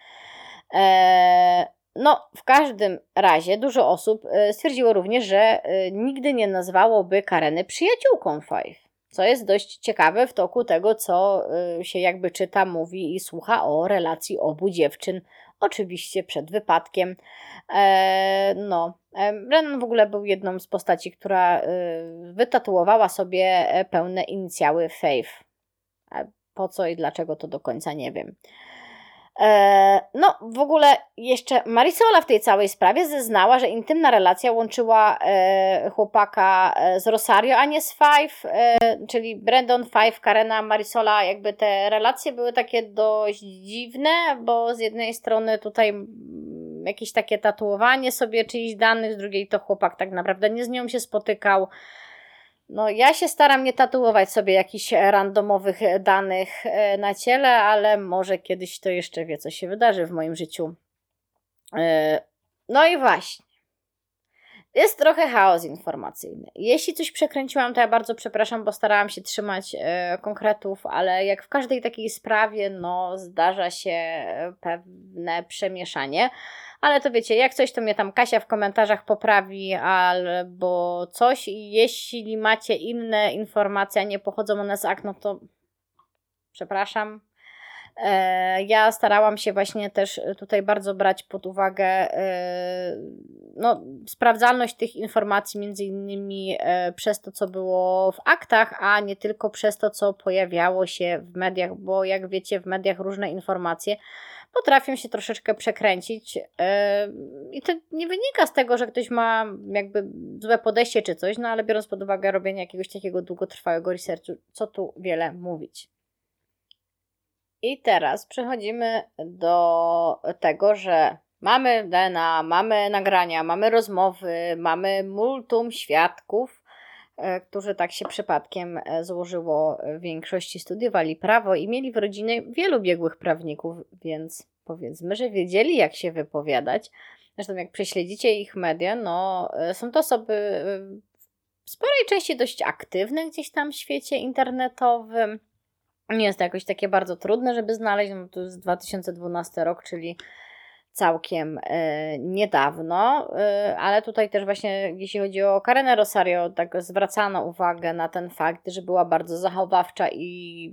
S1: E, no, w każdym razie dużo osób e, stwierdziło również, że e, nigdy nie nazwałoby Kareny przyjaciółką Five. Co jest dość ciekawe w toku tego, co się jakby czyta, mówi i słucha o relacji obu dziewczyn, oczywiście przed wypadkiem. no, Brennan w ogóle był jedną z postaci, która wytatuowała sobie pełne inicjały Faith. Po co i dlaczego to do końca nie wiem. E, no, w ogóle jeszcze Marisola w tej całej sprawie zeznała, że intymna relacja łączyła e, chłopaka e, z Rosario, a nie z Five, czyli Brandon, Five, Karena, Marisola. Jakby te relacje były takie dość dziwne, bo z jednej strony tutaj jakieś takie tatuowanie sobie czyichś danych, z drugiej to chłopak tak naprawdę nie z nią się spotykał. No, ja się staram nie tatuować sobie jakichś randomowych danych e, na ciele, ale może kiedyś to jeszcze wie, co się wydarzy w moim życiu. E, no i właśnie. Jest trochę chaos informacyjny. Jeśli coś przekręciłam, to ja bardzo przepraszam, bo starałam się trzymać e, konkretów, ale jak w każdej takiej sprawie, no zdarza się pewne przemieszanie. Ale to wiecie, jak coś, to mnie tam Kasia w komentarzach poprawi albo coś. I jeśli macie inne informacje, a nie pochodzą one z akt, no to przepraszam. E, ja starałam się właśnie też tutaj bardzo brać pod uwagę e, no, sprawdzalność tych informacji, między innymi e, przez to, co było w aktach, a nie tylko przez to, co pojawiało się w mediach, bo jak wiecie, w mediach różne informacje potrafią się troszeczkę przekręcić. I to nie wynika z tego, że ktoś ma jakby złe podejście czy coś, no ale biorąc pod uwagę robienie jakiegoś takiego długotrwałego researchu, co tu wiele mówić. I teraz przechodzimy do tego, że mamy DNA, mamy nagrania, mamy rozmowy, mamy multum świadków, którzy tak się przypadkiem e, złożyło w większości studiowali prawo i mieli w rodzinie wielu biegłych prawników, więc powiedzmy, że wiedzieli jak się wypowiadać. Zresztą jak prześledzicie ich media, no e, są to osoby w sporej części dość aktywne gdzieś tam w świecie internetowym nie jest to jakoś takie bardzo trudne, żeby znaleźć. No to jest 2012 rok, czyli całkiem e, niedawno, e, ale tutaj też właśnie jeśli chodzi o Karenę Rosario, tak zwracano uwagę na ten fakt, że była bardzo zachowawcza i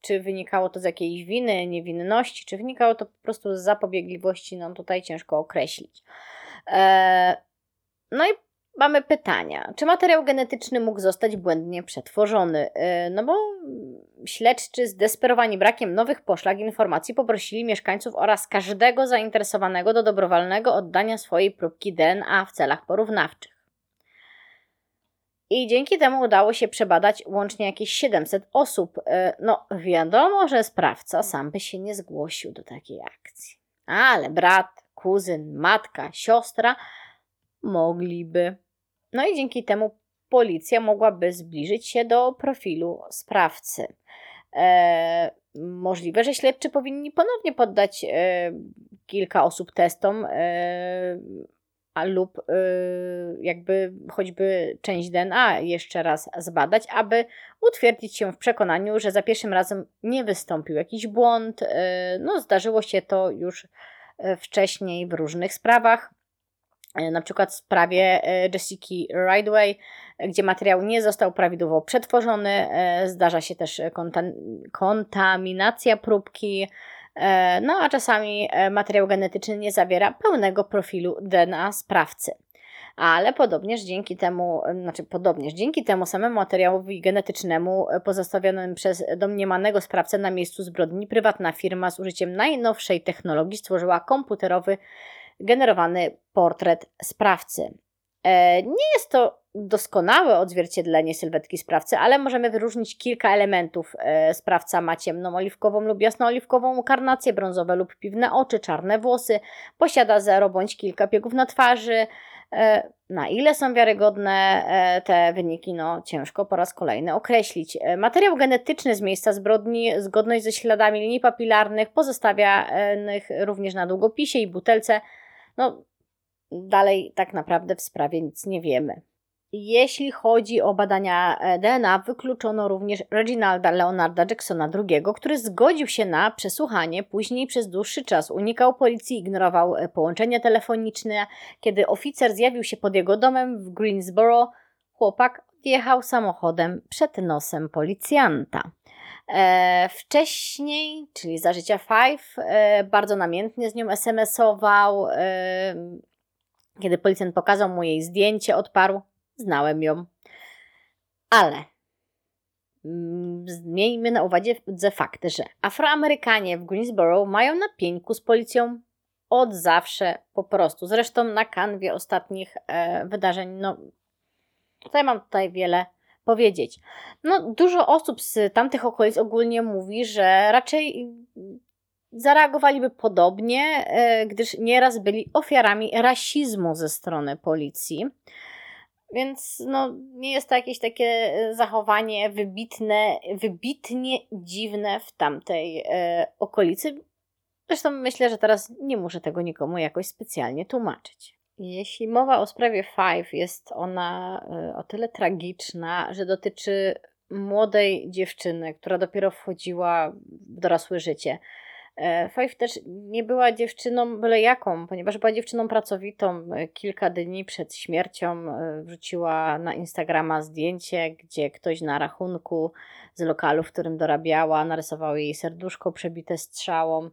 S1: czy wynikało to z jakiejś winy, niewinności, czy wynikało to po prostu z zapobiegliwości, no tutaj ciężko określić. E, no i mamy pytania. Czy materiał genetyczny mógł zostać błędnie przetworzony? No bo śledczy zdesperowani brakiem nowych poszlak informacji poprosili mieszkańców oraz każdego zainteresowanego do dobrowolnego oddania swojej próbki DNA w celach porównawczych. I dzięki temu udało się przebadać łącznie jakieś 700 osób. E, no, wiadomo, że sprawca sam by się nie zgłosił do takiej akcji. Ale brat, kuzyn, matka, siostra mogliby. No i dzięki temu policja mogłaby zbliżyć się do profilu sprawcy. E, możliwe, że śledczy powinni ponownie poddać e, kilka osób testom e, a lub y, jakby choćby część DNA jeszcze raz zbadać, aby utwierdzić się w przekonaniu, że za pierwszym razem nie wystąpił jakiś błąd. Y, no, zdarzyło się to już y, wcześniej w różnych sprawach. Na przykład w sprawie Jessica Ridway, gdzie materiał nie został prawidłowo przetworzony, zdarza się też kontaminacja próbki, E, no a czasami e, materiał genetyczny nie zawiera pełnego profilu DNA sprawcy. Ale podobnież dzięki temu, e, znaczy podobnież dzięki temu samemu materiałowi genetycznemu pozostawionym przez domniemanego sprawcę na miejscu zbrodni, prywatna firma z użyciem najnowszej technologii stworzyła komputerowy generowany portret sprawcy. Nie jest to doskonałe odzwierciedlenie sylwetki sprawcy, ale możemy wyróżnić kilka elementów. E, sprawca ma ciemną oliwkową lub jasnooliwkową karnację, brązowe lub piwne oczy, czarne włosy, posiada zero bądź kilka piegów na twarzy. E, na ile są wiarygodne e, te wyniki, no ciężko po raz kolejny określić. Materiał genetyczny z miejsca zbrodni, zgodność ze śladami linii papilarnych, pozostawionych również na długopisie i butelce. No, dalej tak naprawdę w sprawie nic nie wiemy. Jeśli chodzi o badania e, DNA, wykluczono również Reginalda Leonarda Jacksona II, który zgodził się na przesłuchanie, później przez dłuższy czas unikał policji, ignorował e, połączenia telefoniczne. Kiedy oficer zjawił się pod jego domem w Greensboro, chłopak jechał samochodem przed nosem policjanta. E, wcześniej, czyli za życia Five, e, bardzo namiętnie z nią SMS-ował. E, kiedy policjant pokazał mu jej zdjęcie, odparł: Znałem ją. Ale mm, miejmy na uwadze fakt, że Afroamerykanie w Greensboro mają na pieńku z policją od zawsze po prostu. Zresztą na kanwie ostatnich wydarzeń, no tutaj mam tutaj wiele powiedzieć. No, dużo osób z tamtych okolic ogólnie mówi, że raczej zareagowaliby podobnie, e, gdyż nieraz byli ofiarami rasizmu ze strony policji. Więc no, nie jest to jakieś takie e, zachowanie wybitne, wybitnie dziwne w tamtej e, okolicy. Zresztą myślę, że teraz nie muszę tego nikomu jakoś specjalnie tłumaczyć. Jeśli mowa o sprawie Five, jest ona e, o tyle tragiczna, że dotyczy młodej dziewczyny, która dopiero wchodziła w dorosłe życie. E, Five też nie była dziewczyną byle jaką, ponieważ była dziewczyną pracowitą. E, kilka dni przed śmiercią e, wrzuciła na Instagrama zdjęcie, gdzie ktoś na rachunku z lokalu, w którym dorabiała, narysował jej serduszko przebite strzałą.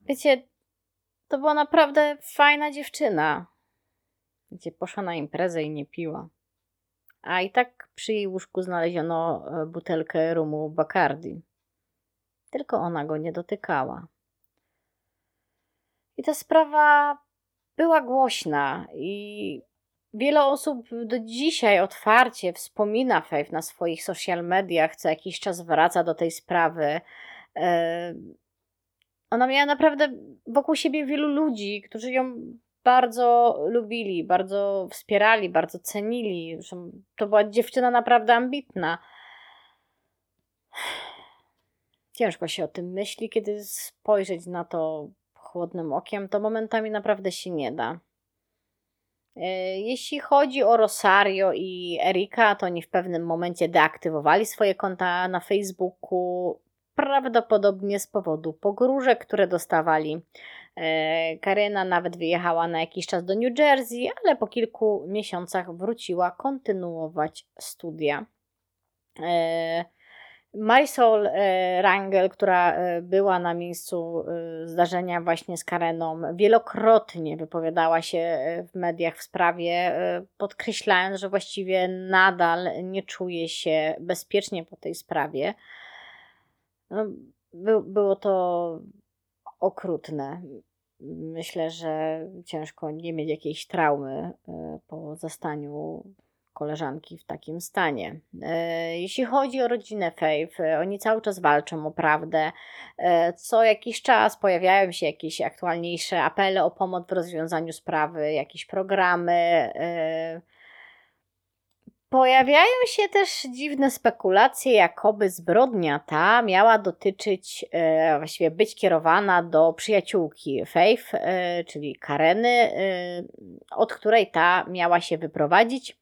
S1: Wiecie, to była naprawdę fajna dziewczyna. Gdzie poszła na imprezę i nie piła. A i tak przy jej łóżku znaleziono butelkę rumu Bacardi tylko ona go nie dotykała. I ta sprawa była głośna i wiele osób do dzisiaj otwarcie wspomina Faith na swoich social mediach, co jakiś czas wraca do tej sprawy. Ona miała naprawdę wokół siebie wielu ludzi, którzy ją bardzo lubili, bardzo wspierali, bardzo cenili. To była dziewczyna naprawdę ambitna. Ciężko się o tym myśli, kiedy spojrzeć na to chłodnym okiem, to momentami naprawdę się nie da. E, jeśli chodzi o Rosario i Erika, to oni w pewnym momencie deaktywowali swoje konta na Facebooku, prawdopodobnie z powodu pogróżek, które dostawali. E, Karyna nawet wyjechała na jakiś czas do New Jersey, ale po kilku miesiącach wróciła kontynuować studia. E, Marisol e, Rangel, która była na miejscu zdarzenia właśnie z Kareną, wielokrotnie wypowiadała się w mediach w sprawie, podkreślając, że właściwie nadal nie czuje się bezpiecznie po tej sprawie. No, by, było to okrutne. Myślę, że ciężko nie mieć jakiejś traumy po zastaniu koleżanki w takim stanie. E, jeśli chodzi o rodzinę Faith, e, oni cały czas walczą o prawdę. E, co jakiś czas pojawiają się jakieś aktualniejsze apele o pomoc w rozwiązaniu sprawy, jakieś programy. Pojawiają się też dziwne spekulacje, jakoby zbrodnia ta miała dotyczyć, e, właściwie być kierowana do przyjaciółki Faith, e, czyli Kareny, e, od której ta miała się wyprowadzić.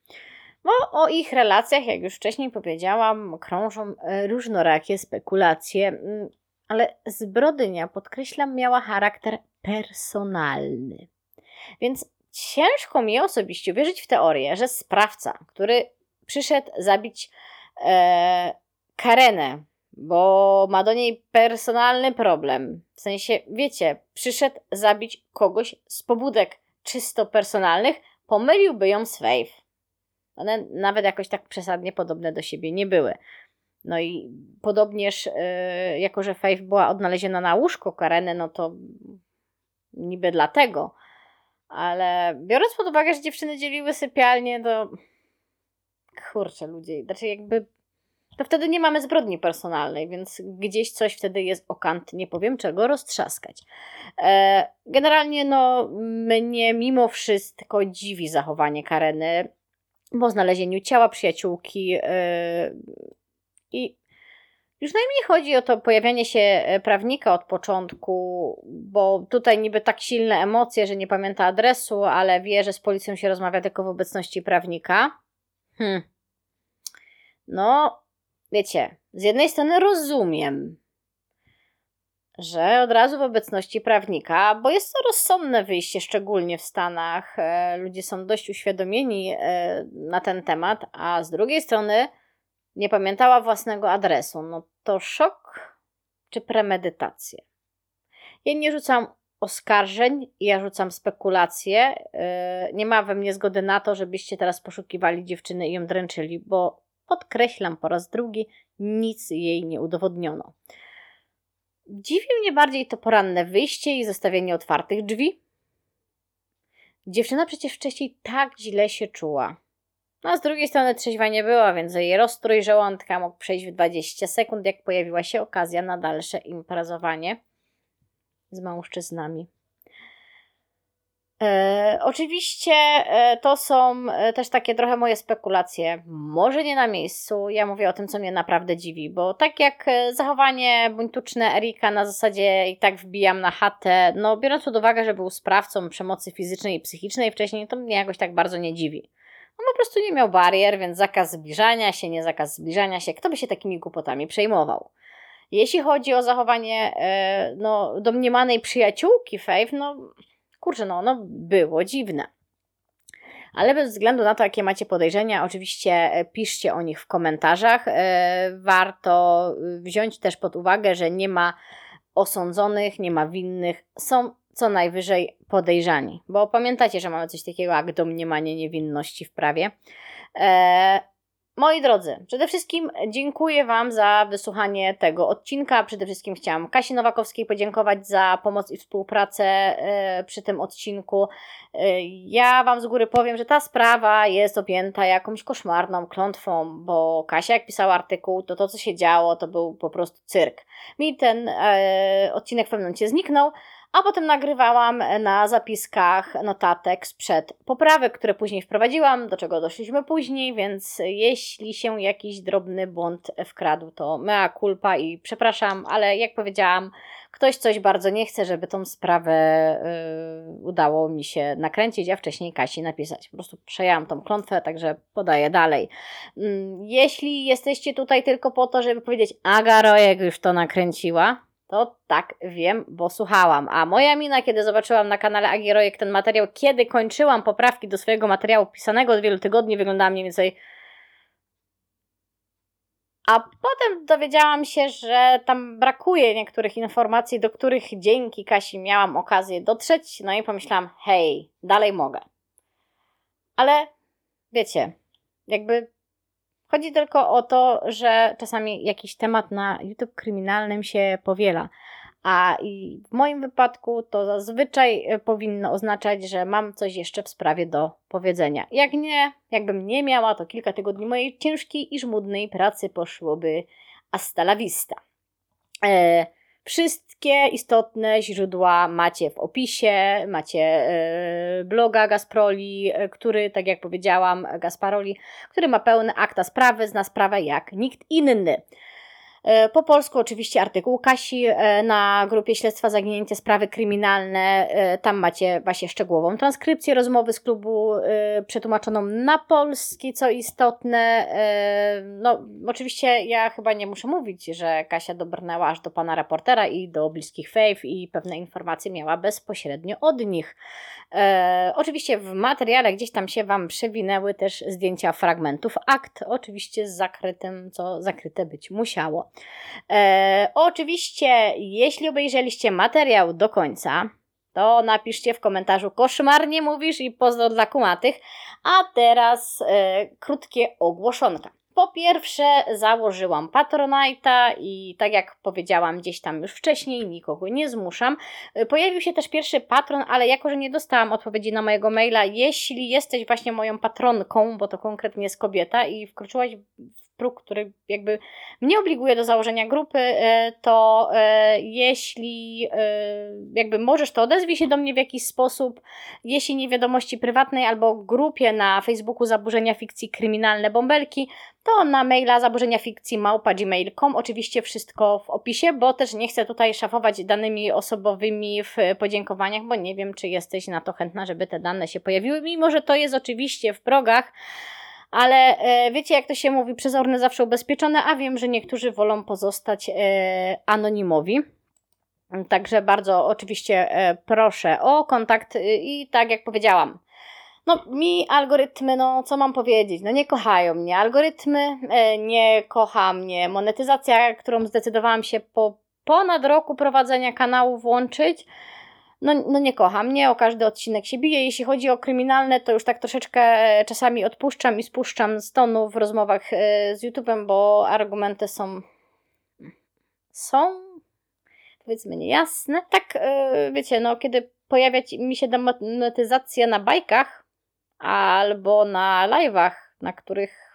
S1: Bo o ich relacjach, jak już wcześniej powiedziałam, krążą różnorakie spekulacje, mm, ale zbrodnia, podkreślam, miała charakter personalny. Więc ciężko mi osobiście wierzyć w teorię, że sprawca, który przyszedł zabić e, Karenę, bo ma do niej personalny problem. W sensie, wiecie, przyszedł zabić kogoś z pobudek czysto personalnych, pomyliłby ją z Faith. One nawet jakoś tak przesadnie podobne do siebie nie były. No i podobnież, yy, jako że Faith była odnaleziona na łóżku Kareny, no to niby dlatego. Ale biorąc pod uwagę, że dziewczyny dzieliły sypialnię, to kurczę ludzie, znaczy jakby to wtedy nie mamy zbrodni personalnej, więc gdzieś coś wtedy jest okant, nie powiem czego, roztrzaskać. E, generalnie no mnie mimo wszystko dziwi zachowanie Kareny po znalezieniu ciała przyjaciółki yy, i już najmniej chodzi o to pojawianie się e, prawnika od początku, bo tutaj niby tak silne emocje, że nie pamięta adresu, ale wie, że z policją się rozmawia tylko w obecności prawnika. Hmm. No, wiecie, z jednej strony rozumiem, że od razu w obecności prawnika, bo jest to rozsądne wyjście, szczególnie w Stanach. E, ludzie są dość uświadomieni e, na ten temat, a z drugiej strony nie pamiętała własnego adresu. No to szok czy premedytację? Ja nie rzucam oskarżeń, ja rzucam spekulacje. E, nie ma we mnie zgody na to, żebyście teraz poszukiwali dziewczyny i ją dręczyli, bo podkreślam po raz drugi, nic jej nie udowodniono. Dziwi mnie bardziej to poranne wyjście i zostawienie otwartych drzwi. Dziewczyna przecież wcześniej tak źle się czuła. No a z drugiej strony trzeźwa nie była, więc jej rozstrój żołądka mógł przejść w 20 sekund, jak pojawiła się okazja na dalsze imprezowanie z mężczyznami. E, oczywiście e, to są e, też takie trochę moje spekulacje, może nie na miejscu. Ja mówię o tym, co mnie naprawdę dziwi, bo tak jak e, zachowanie buńtuczne Erika na zasadzie i tak wbijam na chatę, no biorąc pod uwagę, że był sprawcą przemocy fizycznej i psychicznej wcześniej, to mnie jakoś tak bardzo nie dziwi. On po prostu nie miał barier, więc zakaz zbliżania się, nie zakaz zbliżania się, kto by się takimi głupotami przejmował. Jeśli chodzi o zachowanie e, no, domniemanej przyjaciółki Faith, no kurczę, no ono było dziwne. Ale bez względu na to, jakie macie podejrzenia, oczywiście e, piszcie o nich w komentarzach. E, warto wziąć też pod uwagę, że nie ma osądzonych, nie ma winnych, są co najwyżej podejrzani. Bo pamiętacie, że mamy coś takiego jak domniemanie niewinności w prawie. Moi drodzy, przede wszystkim dziękuję Wam za wysłuchanie tego odcinka. Przede wszystkim chciałam Kasi Nowakowskiej podziękować za pomoc i współpracę e, przy tym odcinku. E, ja Wam z góry powiem, że ta sprawa jest objęta jakąś koszmarną klątwą, bo Kasia, jak pisała artykuł, to to, co się działo, to był po prostu cyrk. Mi ten e, odcinek w pewnym momencie zniknął, a potem nagrywałam na zapiskach notatek sprzed poprawek, które później wprowadziłam, do czego doszliśmy później, więc jeśli się jakiś drobny błąd wkradł, to mea culpa i przepraszam, ale jak powiedziałam, ktoś coś bardzo nie chce, żeby tą sprawę yy, udało mi się nakręcić, a wcześniej Kasi napisać. Po prostu przejęłam tą klątwę, także podaję dalej. Yy, jeśli jesteście tutaj tylko po to, żeby powiedzieć, Aga Rojek już to nakręciła, to tak wiem, bo słuchałam. A moja mina, kiedy zobaczyłam na kanale Agierojek ten materiał, kiedy kończyłam poprawki do swojego materiału pisanego od wielu tygodni, wyglądała mniej więcej. A potem dowiedziałam się, że tam brakuje niektórych informacji, do których dzięki Kasi miałam okazję dotrzeć. No i pomyślałam, hej, dalej mogę. Ale wiecie, jakby Chodzi tylko o to, że czasami jakiś temat na YouTube kryminalnym się powiela. A w moim wypadku to zazwyczaj e, powinno oznaczać, że mam coś jeszcze w sprawie do powiedzenia. Jak nie, jakbym nie miała, to kilka tygodni mojej ciężkiej i żmudnej pracy poszłoby hasta la vista. E, Wszystkie istotne źródła macie w opisie, macie e, bloga Gasproli, e, który, tak jak powiedziałam, Gasparoli, który ma pełny akta sprawy, zna sprawę jak nikt inny. E, po polsku oczywiście artykuł Kasi e, na grupie Śledztwa Zaginięcie Sprawy Kryminalne. E, tam macie właśnie szczegółową transkrypcję rozmowy z klubu przetłumaczoną na polski, co istotne. No, oczywiście ja chyba nie muszę mówić, że Kasia dobrnęła aż do pana reportera i do bliskich Faith i pewne informacje miała bezpośrednio od nich. E, oczywiście w materiale gdzieś tam się Wam przewinęły też zdjęcia fragmentów akt, oczywiście z zakrytym, co zakryte być musiało. E, oczywiście, jeśli obejrzeliście materiał do końca, to napiszcie w komentarzu koszmarnie mówisz i pozdro dla kumatych. A teraz e, krótkie ogłoszonka. Po pierwsze, założyłam Patronite'a i tak jak powiedziałam gdzieś tam już wcześniej, nikogo nie zmuszam. Pojawił się też pierwszy patron, ale jako, że nie dostałam odpowiedzi na mojego maila, jeśli jesteś właśnie moją patronką, bo to konkretnie jest kobieta i wkroczyłaś próg, który jakby mnie obliguje do założenia grupy, e, to e, jeśli e, jakby możesz, to odezwij się do mnie w jakiś sposób. Jeśli nie wiadomości prywatnej albo grupie na Facebooku Zaburzenia Fikcji Kryminalne Bąbelki, to na maila zaburzenia fikcji małpa.gmail.com. Oczywiście wszystko w opisie, bo też nie chcę tutaj szafować danymi osobowymi w podziękowaniach, bo nie wiem, czy jesteś na to chętna, żeby te dane się pojawiły, mimo że to jest oczywiście w progach ale e, wiecie, jak to się mówi, przezorne zawsze ubezpieczone, a wiem, że niektórzy wolą pozostać e, anonimowi. Także bardzo oczywiście e, proszę o kontakt i tak jak powiedziałam, no mi algorytmy, no co mam powiedzieć, no nie kochają mnie algorytmy, nie kocha mnie monetyzacja, którą zdecydowałam się po ponad roku prowadzenia kanału włączyć no, no nie kocham, nie o każdy odcinek się bije. Jeśli chodzi o kryminalne, to już tak troszeczkę e, czasami odpuszczam i spuszczam z tonu w rozmowach e, z YouTube'em, bo argumenty są są powiedzmy niejasne. Tak, e, wiecie, no kiedy pojawia mi się demonetyzacja na bajkach albo na live'ach, na których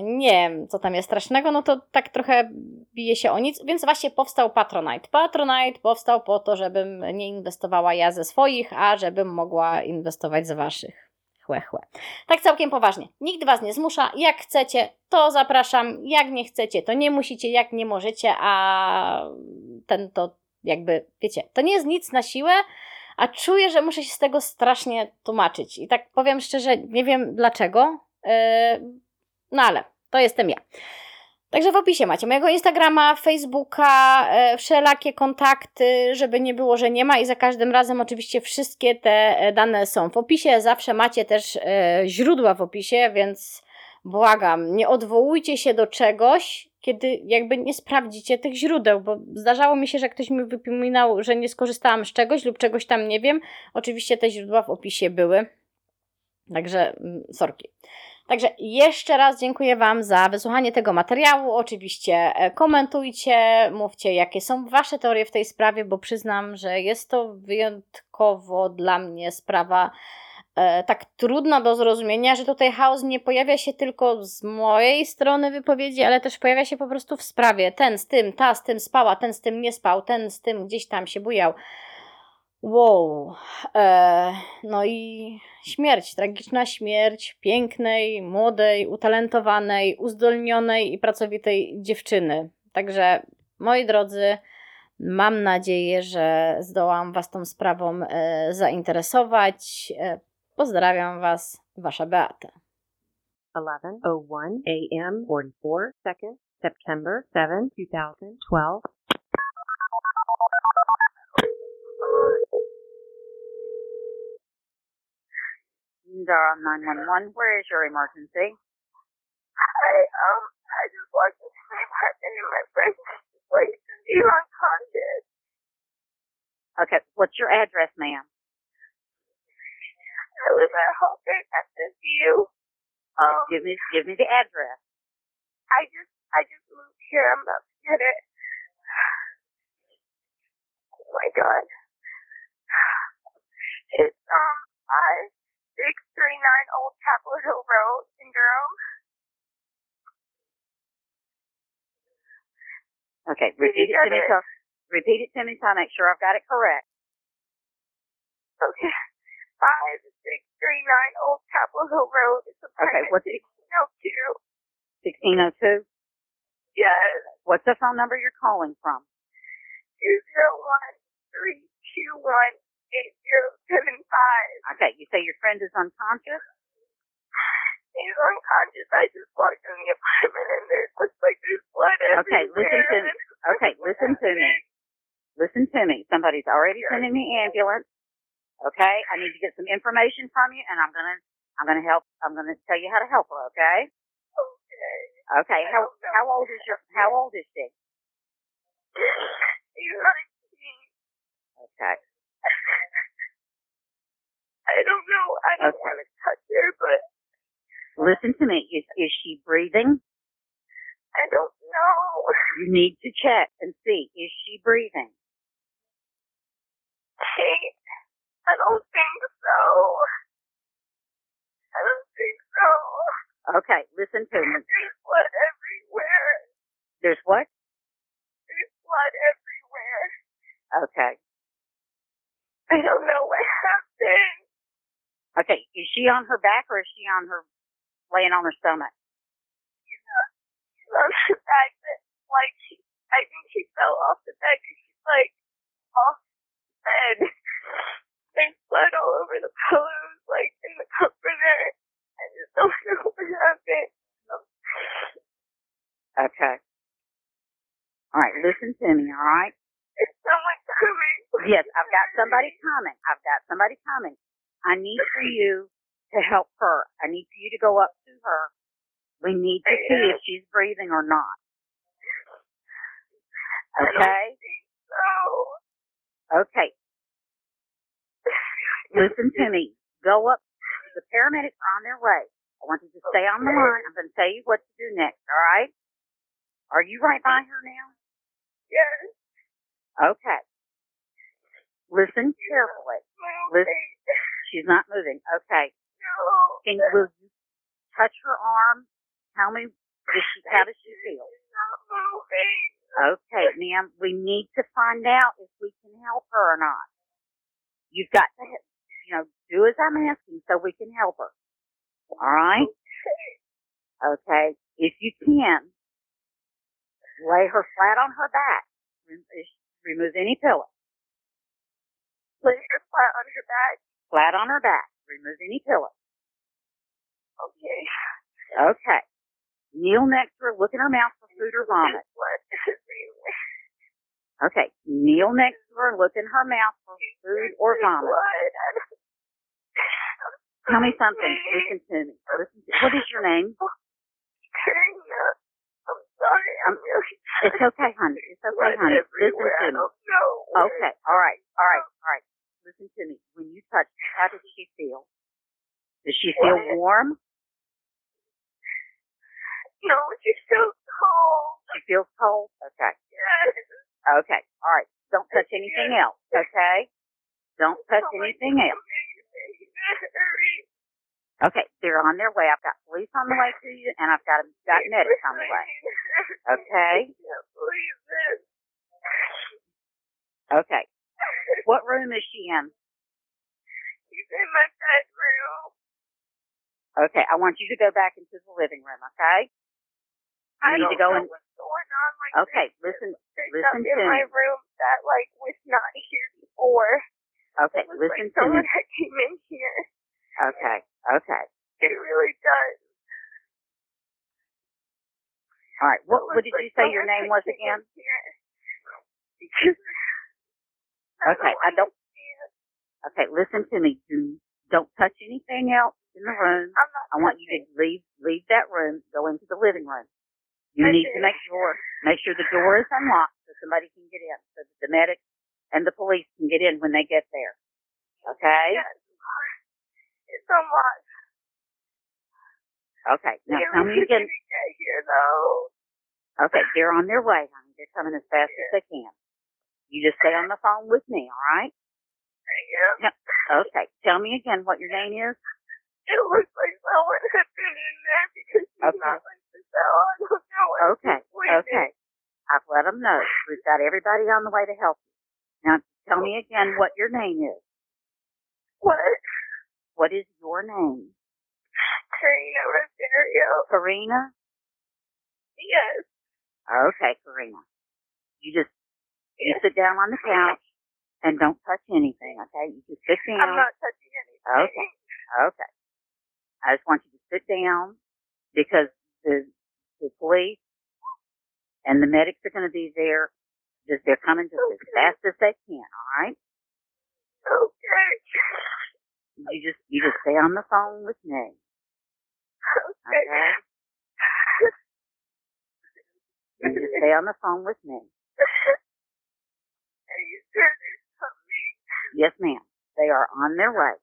S1: nie wiem, co tam jest strasznego, no to tak trochę bije się o nic, więc właśnie powstał Patronite. Patronite powstał po to, żebym nie inwestowała ja ze swoich, a żebym mogła inwestować z waszych. Chłe, chłe. Tak całkiem poważnie. Nikt was nie zmusza. Jak chcecie, to zapraszam. Jak nie chcecie, to nie musicie. Jak nie możecie, a ten to jakby, wiecie, to nie jest nic na siłę, a czuję, że muszę się z tego strasznie tłumaczyć. I tak powiem szczerze, nie wiem dlaczego. Yy, no ale to jestem ja. Także w opisie macie mojego Instagrama, Facebooka, e, wszelakie kontakty, żeby nie było, że nie ma i za każdym razem oczywiście wszystkie te e, dane są w opisie. Zawsze macie też e, źródła w opisie, więc błagam, nie odwołujcie się do czegoś, kiedy jakby nie sprawdzicie tych źródeł, bo zdarzało mi się, że ktoś mi wypominał, że nie skorzystałam z czegoś lub czegoś tam nie wiem. Oczywiście te źródła w opisie były. Także mm, sorki. Także jeszcze raz dziękuję Wam za wysłuchanie tego materiału. Oczywiście e, komentujcie, mówcie, jakie są Wasze teorie w tej sprawie, bo przyznam, że jest to wyjątkowo dla mnie sprawa e, tak trudna do zrozumienia, że tutaj chaos nie pojawia się tylko z mojej strony wypowiedzi, ale też pojawia się po prostu w sprawie. Ten z tym, ta z tym spała, ten z tym nie spał, ten z tym gdzieś tam się bujał. Wow. E, no i śmierć, tragiczna śmierć pięknej, młodej, utalentowanej, uzdolnionej i pracowitej dziewczyny. Także, moi drodzy, mam nadzieję, że zdołam Was tą sprawą e, zainteresować. E, pozdrawiam Was, Wasza Beata. 11:01 a.m. 44 seconds, September 7, 2012.
S2: Zara 911. Where is your emergency? I, um, I just walked into my apartment and my friend place and he's unconscious. Okay, what's your address, ma'am? I live at this view. Um, give me, give me the address. I just, I just moved here. I'm about to get it. Oh my god. It's, um, five 639 Old Chapel Hill Road in Durham. Okay, repeat it to me so repeat it to me so I make sure I've got it correct.
S3: Okay. Five six three nine Old Chapel Hill Road. It's
S2: Okay, what's it?
S3: no two.
S2: Sixteen oh two.
S3: Yes.
S2: What's the phone number you're calling from?
S3: Two zero one three two one eight zero seven five.
S2: Okay, you say your friend is unconscious.
S3: He's unconscious. I just walked in the apartment and there looks like there's blood
S2: Okay,
S3: everywhere.
S2: listen to me. Okay, listen to me. Listen to me. Somebody's already sending the ambulance. Okay, I need to get some information from you, and I'm gonna, I'm gonna help. I'm gonna tell you how to help her. Okay.
S3: Okay.
S2: Okay. How how old is your How old is she?
S3: He's nineteen.
S2: Okay.
S3: I don't know. I don't want to touch her, but
S2: Listen to me. Is is she breathing?
S3: I don't know.
S2: You need to check and see. Is she breathing?
S3: Hey, I don't think so. I don't think so.
S2: Okay. Listen to me.
S3: There's blood everywhere.
S2: There's what?
S3: There's blood everywhere.
S2: Okay.
S3: I don't know what happened.
S2: Okay. Is she on her back or is she on her laying on her stomach?
S3: She's on the back that, like, she, I think she fell off the bed 'cause she's, like, off the bed. There's blood all over the pillows, like, in the comforter. I just don't know what happened.
S2: Okay. All right. Listen to me. All right.
S3: Is someone coming?
S2: Yes, I've got somebody coming. I've got somebody coming. I need for you to help her. I need for you to go up to her. We need to see if she's breathing or not. Okay?
S3: so.
S2: Okay. Listen to me. Go up. The paramedics are on their way. I want you to stay on the line. I'm going to tell you what to do next, all right? Are you right by her now?
S3: Yes.
S2: Okay. Listen carefully.
S3: Moving.
S2: She's not moving. Okay.
S3: No.
S2: Can will you touch her arm? Tell me, does she, how does she feel?
S3: She's not moving.
S2: Okay, ma'am, we need to find out if we can help her or not. You've got to, you know, do as I'm asking so we can help her. All right? Okay. If you can, lay her flat on her back. Remove any pillow.
S3: Lay her flat on her back.
S2: Flat on her back. Remove any pillow.
S3: Okay.
S2: Okay. Kneel next to her. Look in her mouth for food or vomit.
S3: There's blood everywhere.
S2: Okay. Kneel next to her. Look in her mouth for food or vomit.
S3: blood. I don't-
S2: Tell me something. Listen to me. Listen to, what is your name?
S3: I'm sorry. I'm really
S2: It's okay, honey. It's okay, honey. Listen to me.
S3: don't know. where-
S2: Okay. All right. All right. All right. Listen to me. When you touch how does she feel? Does she feel warm?
S3: No, she's so cold.
S2: She feels cold? Okay.
S3: Yes.
S2: Okay. All right. Don't touch anything else. Okay. Don't touch
S3: Oh
S2: anything
S3: God,
S2: else. Okay. They're on their way. I've got police on the way to you, and I've got got medics on the way. Okay.
S3: I can't believe this.
S2: Okay. What room is she in?
S3: He's in my bedroom.
S2: Okay. I want you to go back into the living room. Okay.
S3: I
S2: You
S3: don't
S2: need to go
S3: know
S2: in.
S3: what's going on. Like,
S2: Okay.
S3: there's
S2: Listen.
S3: there's
S2: listen
S3: stuff in
S2: to
S3: my room that like was not here before.
S2: Okay.
S3: Was
S2: Listen
S3: like
S2: to me.
S3: someone that came in here.
S2: Okay. Okay.
S3: It really does.
S2: All right. What, what did you say your name was again?
S3: in here. Because
S2: Okay, I don't-. Okay, listen to me. Do, don't touch anything else in the room.
S3: I'm not
S2: I want you to leave leave that room, go into the living room. You
S3: I
S2: need to make sure make sure the door is unlocked so somebody can get in, so that the medics and the police can get in when they get there. Okay?
S3: Yes. It's unlocked.
S2: Okay. Now
S3: They're
S2: tell me again.
S3: get here though.
S2: Okay, they're on their way, honey. They're coming as fast as they can. You just stay on the phone with me, all right?
S3: Yeah.
S2: Okay. Tell me again what your name is.
S3: It looks like someone had been in there because she's
S2: Okay.
S3: not like the cell. I don't know
S2: Okay. Okay. I've let them know. know, we've got everybody on the way to help you. Now, tell me again what your name is.
S3: What?
S2: What is your name?
S3: Karina Rosario.
S2: Karina?
S3: Yes.
S2: Okay, Karina. You just, you sit down on the couch and don't touch anything, okay? You just sit down.
S3: I'm not touching anything.
S2: Okay. Okay. I just want you to sit down because the the police and the medics are going to be there. Just they're coming just as fast as they can. All right.
S3: Okay.
S2: You just you just stay on the phone with me.
S3: Okay.
S2: Okay. You just stay on the phone with me.
S3: Are you sure there's something?
S2: Yes, ma'am. They are on their way.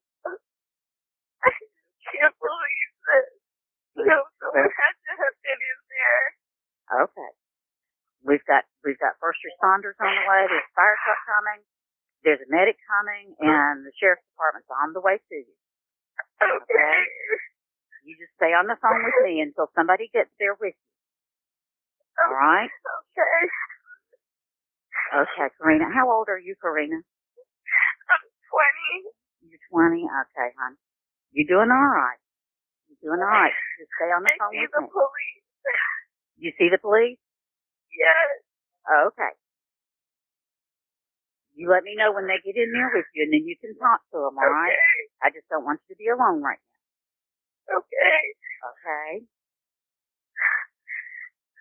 S3: I can't believe this. No, someone had to have been in there.
S2: Okay. We've got we've got first responders on the way. There's a fire truck coming. There's a medic coming, and the sheriff's department's on the way to you.
S3: Okay.
S2: You just stay on the phone with me until somebody gets there with you. All right?
S3: Okay.
S2: Okay, Karina. How old are you, Karina?
S3: I'm 20.
S2: You're 20. Okay, hon. You're doing all right. You're doing all right. Just stay on the
S3: I
S2: phone
S3: see
S2: with
S3: the
S2: me.
S3: police.
S2: You see the police?
S3: Yes.
S2: Oh, okay. You let me know when they get in there with you, and then you can talk to them. All right?
S3: Okay.
S2: I just don't want you to be alone right now. Okay. Okay?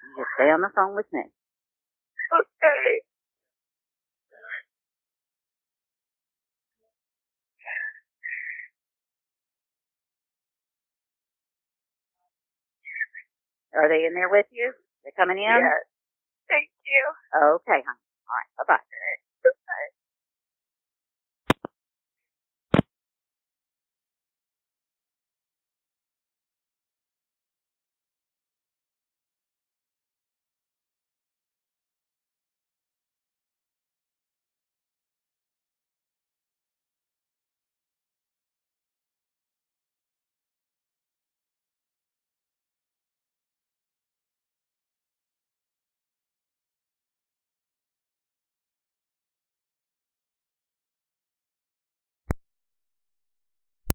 S2: You just stay on the phone with me.
S3: Okay.
S2: Are they in there with you? They're coming in?
S3: Yes. Thank you.
S2: Okay, hon. All right. Bye bye.